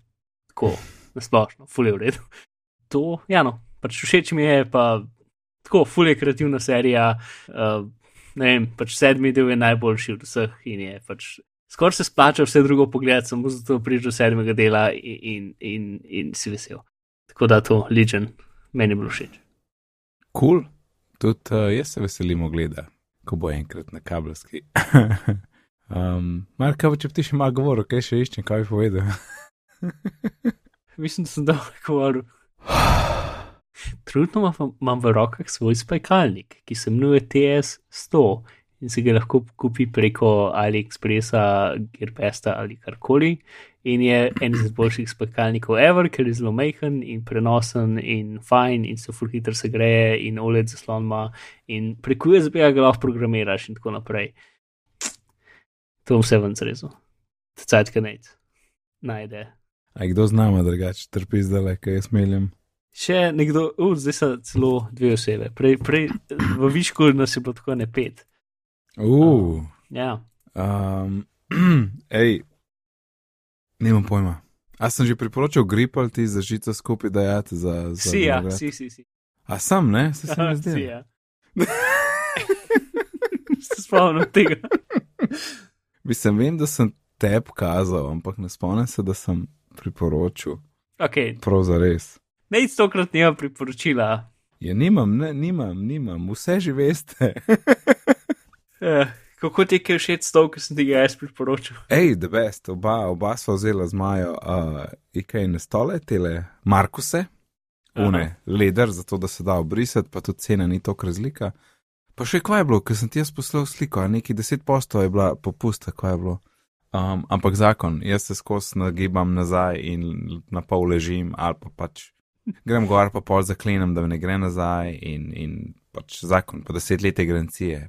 tako nasplošno, fulje v redu. To, ja, no, pač všeč mi je, pa tako, fulje kreativna serija. Uh, ne vem, pač sedmi del je najboljši od vseh in je pač. Skoraj se splača vse drugo pogledati, samo zato prideš do sedmega dela in, in, in, in si vesel. Tako da to Legion meni je bilo všeč.
Kul, cool. tudi uh, jaz se veselim ogleda, ko bo enkrat na kabelski. um, Marka, če bi ti še malo govoril, kaj še iščem, kaj bi povedal.
Mislim, da sem dobro govoril. Trenutno imam- v rokah svoj spajkalnik, ki se imenuje TS100 in se ga lahko kupi preko AliExpressa, Gearbesta ali karkoli. In je en izmed boljših spajkalnikov ever, ker je zelo majhen in prenosen in fajn in se fur hitro se greje in OLED zaslon ima in preko USB ga lahko programiraš in tako naprej. To bom vse ven zrezal. Cajt kanec. Najde.
A kdo z nama drugače trpi zdaj, kaj jaz meljem?
Še nekdo, uh, zdaj so celo dve osebe. Prej, prej v Višku nas je bilo tako ne pet.
Uh,
Ja,
um, ej, nimam pojma. A sem že priporočil gripal ti za žico skupaj dajati za. za
si, ja, si, si. si.
A sem, ne? Se sem zdaj.
si, ja. Se spomnim tega.
Mislim, vem, da sem te pokazal, ampak ne spomnim se, da sem priporočil.
Ok,
Prav za res.
Ne stokrat nima priporočila.
Ja, nimam, ne, nimam, nimam, vse že veste.
Eh, kako ti je všeč stov, ki sem ti ga jaz priporočil?
Ej, the best, oba, oba sva vzela z Majo, uh, ikaj na stole, tele Markuse, une, leder, zato da se da obrisati, pa tudi cena ni tako razlika. Pa še kaj je bilo, ker sem ti jaz poslal sliko, neki 10 postov je bila popusta, kaj je bilo. Um, ampak zakon, jaz se skozi nagibam nazaj in na pol ležim, ali pa pač grem gor, pa pol zaklenem, da ne gre nazaj in, in pač zakon, pa deset let garancije.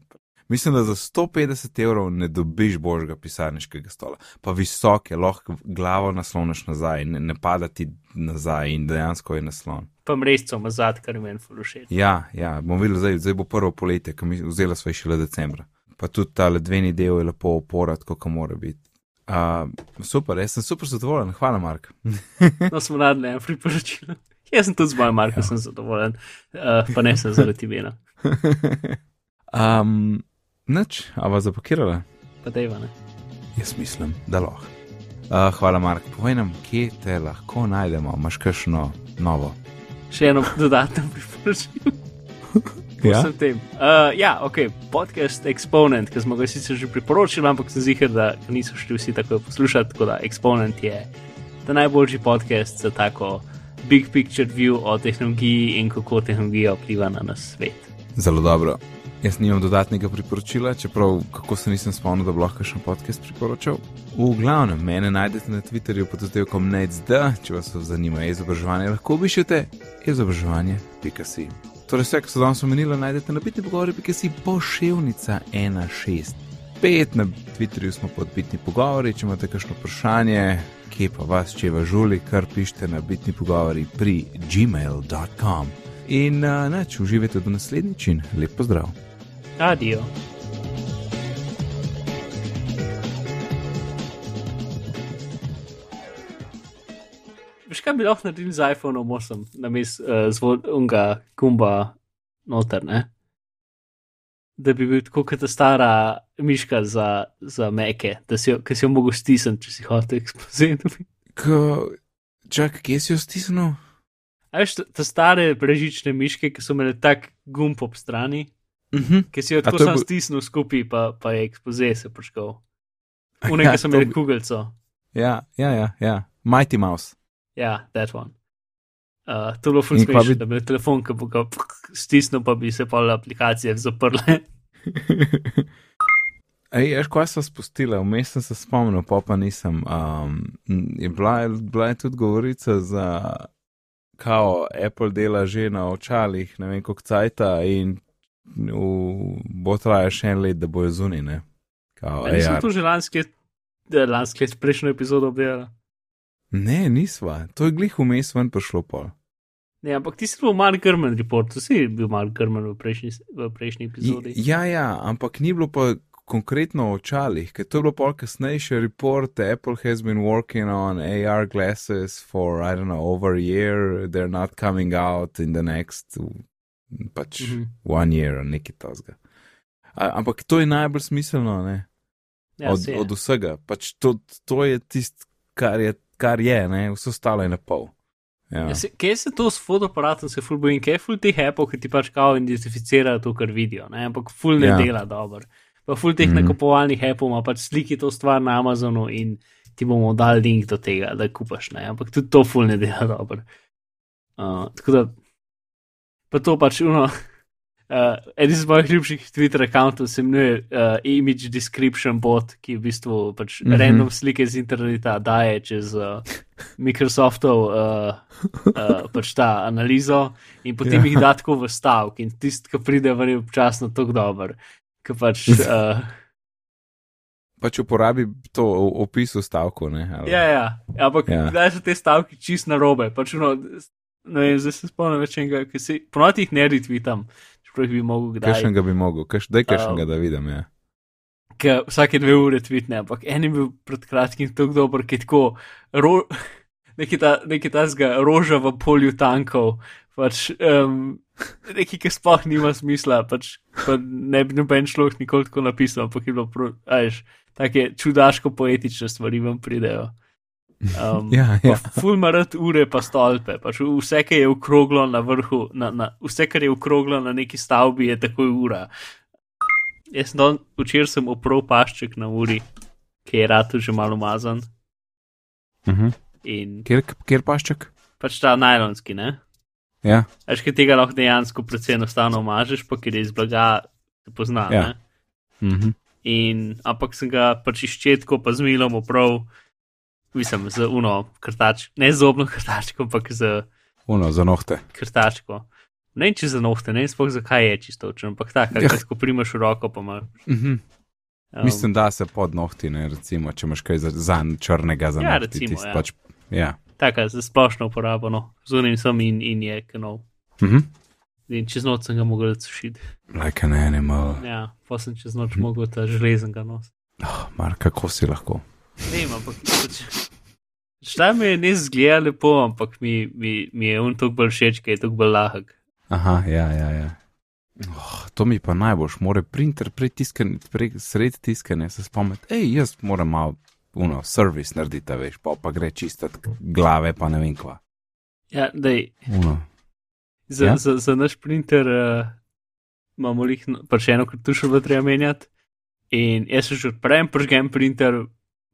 Mislim, da za 150 evrov ne dobiš božjega pisarniškega stola, pa visok je, lahko glavo nasloniš nazaj, ne, ne pada ti nazaj in dejansko je naslon.
Pa mrežco mazat, kar meni fulušeč.
Ja, ja, bom videl, zdaj, zdaj bo prvo poletje, ki mi vzela svoj šele decembra. Pa tudi ta ledveni del je lepo oporat, kot mora biti. Uh, super, jaz sem super zadovoljen, hvala, Mark.
no, smo radne, priporočila. Jaz sem tudi z mojim Markom ja. zadovoljen, uh, pa ne sem zaradi imena.
um, Noč, a vas zapakirala?
Pa dejva ne.
Jaz mislim, da lahko. Uh, hvala, Mark. Povej nam, kje te lahko najdemo, imaš kakšno novo.
Še eno dodatno priporočilo. ja, uh, ja, ok, podcast Exponent, ki smo ga sicer že priporočili, ampak sem zihar, da niso šli vsi tako poslušati. Tako da Exponent je ta najboljši podcast za tako big picture view o tehnologiji in kako tehnologija vpliva na nas svet.
Zelo dobro. Jaz nimam dodatnega priporočila, čeprav kako se nisem spomnil, da bi lahko še en podcast priporočal. V glavnem, mene najdete na Twitterju pod oddelkom NEDSD, če vas zanima izobraževanje, lahko obišete izobraževanje.si. Torej, vse, kar so danes omenili, najdete na bitni pogovori.si pošiljnica 165. Na Twitterju smo pod bitni pogovori, če imate kakšno vprašanje, kje pa vas, če vas žuli, kar pišete na bitni pogovori pri gmail.com. In uh, neč, uživajte do naslednjič in lep pozdrav.
Adijo. Veš, kaj bi lahko naredili z iPhoneom 8, na mestu uh, zvonka gumba noter, ne? Da bi bil tako kot ta stara miška za, za meke, da si jo, si jo mogel stisniti, če si hotel eksplozirati.
Čak, kje si jo stisnil?
Veš, te stare brežične miške, ki so imele tak gumb ob strani,
Uh -huh.
Ki si jo tako sam bo... stisnil skupaj, pa, pa je ekspoze se počkal. Unek, ja, ki sem imel kugelco.
Ja, ja, ja, ja. Mighty Mouse.
Ja, that one. Uh, to je bilo fully smešno, bi... da bi bil telefon, ki bi ga stisnil, pa bi se pa aplikacije zaprle.
Ej, veš, ko sem spustila, vmes sem se spomnil, pa pa nisem. Um, je bila, je bila je tudi govorica za, kao Apple dela že na očalih, ne vem, koliko cajta in v, bo trajalo še en let, da bojo zunine.
Ali smo tu že lanski, lanski let, prejšnjo epizodo obdelali?
Ne, nisva, to je glih vmes ven prišlo pol.
Ne, ampak ti si bil Mark Grman report, tu si bil Mark Grman v prejšnji, v prejšnji epizodi.
Ja, ja, ampak ni bilo pa konkretno o očalih, ker to je bilo pol kasnejši report. Apple has been working on AR glasses for, I don't know, over a year. They're not coming out in the next pač mm -hmm. one year ali nekaj tasga. Ampak to je najbolj smiselno, ne? Ja, od, od vsega. Pač to, to je tisto, kar je, kar je, ne? vse ostalo je na pol. Ja.
Ja, se, kje se to s fotoaparatom, se ful bojim, kje je ful teh Apple, ki ti pač kao identificirajo to, kar vidijo, ne? ampak ful ne ja. dela dobro. Pa ful teh mm -hmm. nakupovalnih ima pač sliki to stvar na Amazonu in ti bomo dali link do tega, da kupaš, ne? ampak tudi to ful ne dela dobro. Uh, tako da pa to pač uno. Uh, eden iz mojih ljubših Twitter računov se imenuje uh, Image Description Bot, ki v bistvu pač mm -hmm. random slike z interneta daje čez uh, Microsoftov uh, uh, pač ta analizo in potem ja. jih da tako v stavek in tisti, ki pride v njej občasno tako dober. Pač, uh,
pač uporabi to v opisu stavku.
Ja, ja, ampak ja. kdaj so te stavki čist na robe? Pač, no, No, zdaj se spomnim več enega, ki si ponovadi jih ne retvitam, čeprav bi mogel kdaj.
Kakšnega bi mogel, Kaš, daj kakšnega, um, da vidim. Ja.
Ker vsake dve ure tvitne, ampak en je bil pred kratkim tako dober, ki je tako ro, neki ta, ta zga roža v polju tankov, pač um, neki, ki sploh nima smisla, pač pa ne bi noben človek nikoli tako napisal, ampak je bilo, ajš, take čudaško poetične stvari vam pridejo.
Um, ja, ja.
Fulmarat ure pa stolpe, pač vse, kar je ukroglo na vrhu, na, na, vse, kar je ukroglo na neki stavbi, je takoj ura. Jaz sem včeraj sem oprl pašček na uri, ki je rado že malo mazan.
Uh mhm. -huh. kjer, kjer pašček?
Pač ta najlonski, ne?
Ja.
Veš, ki tega lahko dejansko precej enostavno mažeš, pa ker je iz blaga te pozna.
Ja.
ne.
Mhm.
In, ampak sem ga pač iščetko pa z milom oprav, mislim, z uno krtač, ne z zobno krtačko, ampak z
Uno za nohte.
krtačko. Ne vem, če za nohte, ne vem sploh zakaj je čisto očem, ampak tako,
ja.
ko primaš v roko, pa imaš.
Mhm.
Um,
Mislim, da se pod nohti, ne, recimo, če imaš kaj za, za črnega za
Ja,
nohti.
recimo,
tisti
ja.
Pač, ja.
Taka za splošno uporabo, no, zunim sem in, in je kanal.
Mhm.
In čez noč sem ga mogel sušiti.
Like an animal.
Ja, pa sem čez noč mogel ta železen ga nositi.
Oh, Mar, kako si lahko?
Ne ampak. Šta mi je ne zgleda lepo, ampak mi, mi, mi je on toliko bolj všeč, ker je toliko bolj lahek.
Aha, ja, ja. ja. Oh, to mi pa najboljš, mora printer prej tiskan, prej sred tiskanja se spomniti. Ej, jaz moram malo, uno, servis narediti, a veš, pa, pa gre čistat glave, pa ne vem kva.
Ja, dej,
Uno.
za,
Ja?
za, za naš printer uh, imamo lih, pač eno kartušo, da treba menjati. In jaz se že odprem, prižgem printer,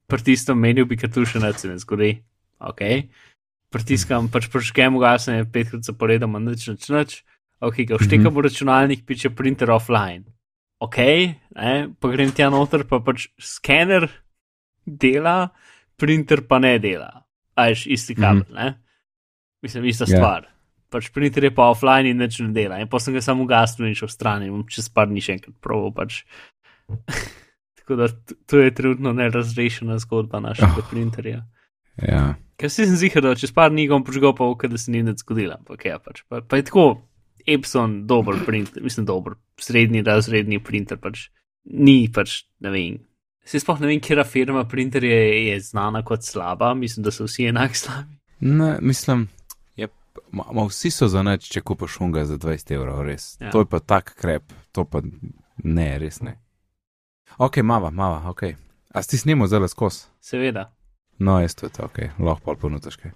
pritisnem menu, bi kartuše ne se ne zgodi. Ok. Pritiskam, pač prižgem ugasne, petkrat zaporedoma, nič, nič, nič. Ok, ga vštekam v računalnik, piče printer offline. Ok, ne, pa grem tja noter, pa pač skener dela, printer pa ne dela. Ajš isti kabel, mm ne? Mislim, ista
Ja.
stvar. Pač printer je pa offline in nič ne dela. In pa sem ga samo ugasnil in šel stran in bom čez par dni še enkrat proval. Pač. Tako da to je trenutno nerazrešena zgodba našega
Oh.
printerja.
Ja.
Ker si sem zihar, da čez par dni bom požgal, pa okaj, da se ni nič zgodilo. Ampak ja, pač. Pa, pa je tako, Epson, dober printer, mislim, dober, srednji razredni printer, pač ni pač, ne vem. Se sploh ne vem, kera firma printer je, je znana kot slaba, mislim, da so vsi enako slabi.
Ne, mislim, je, ma, ma vsi so za nič, če kupaš unga za 20 evrov, res.
Ja.
To je pa tak krep, to pa ne, res ne. Ok, mava, mava, ok. A si snimo zelo skos?
Seveda.
No, jaz to je to, ok, lahko pa ponutaš kaj.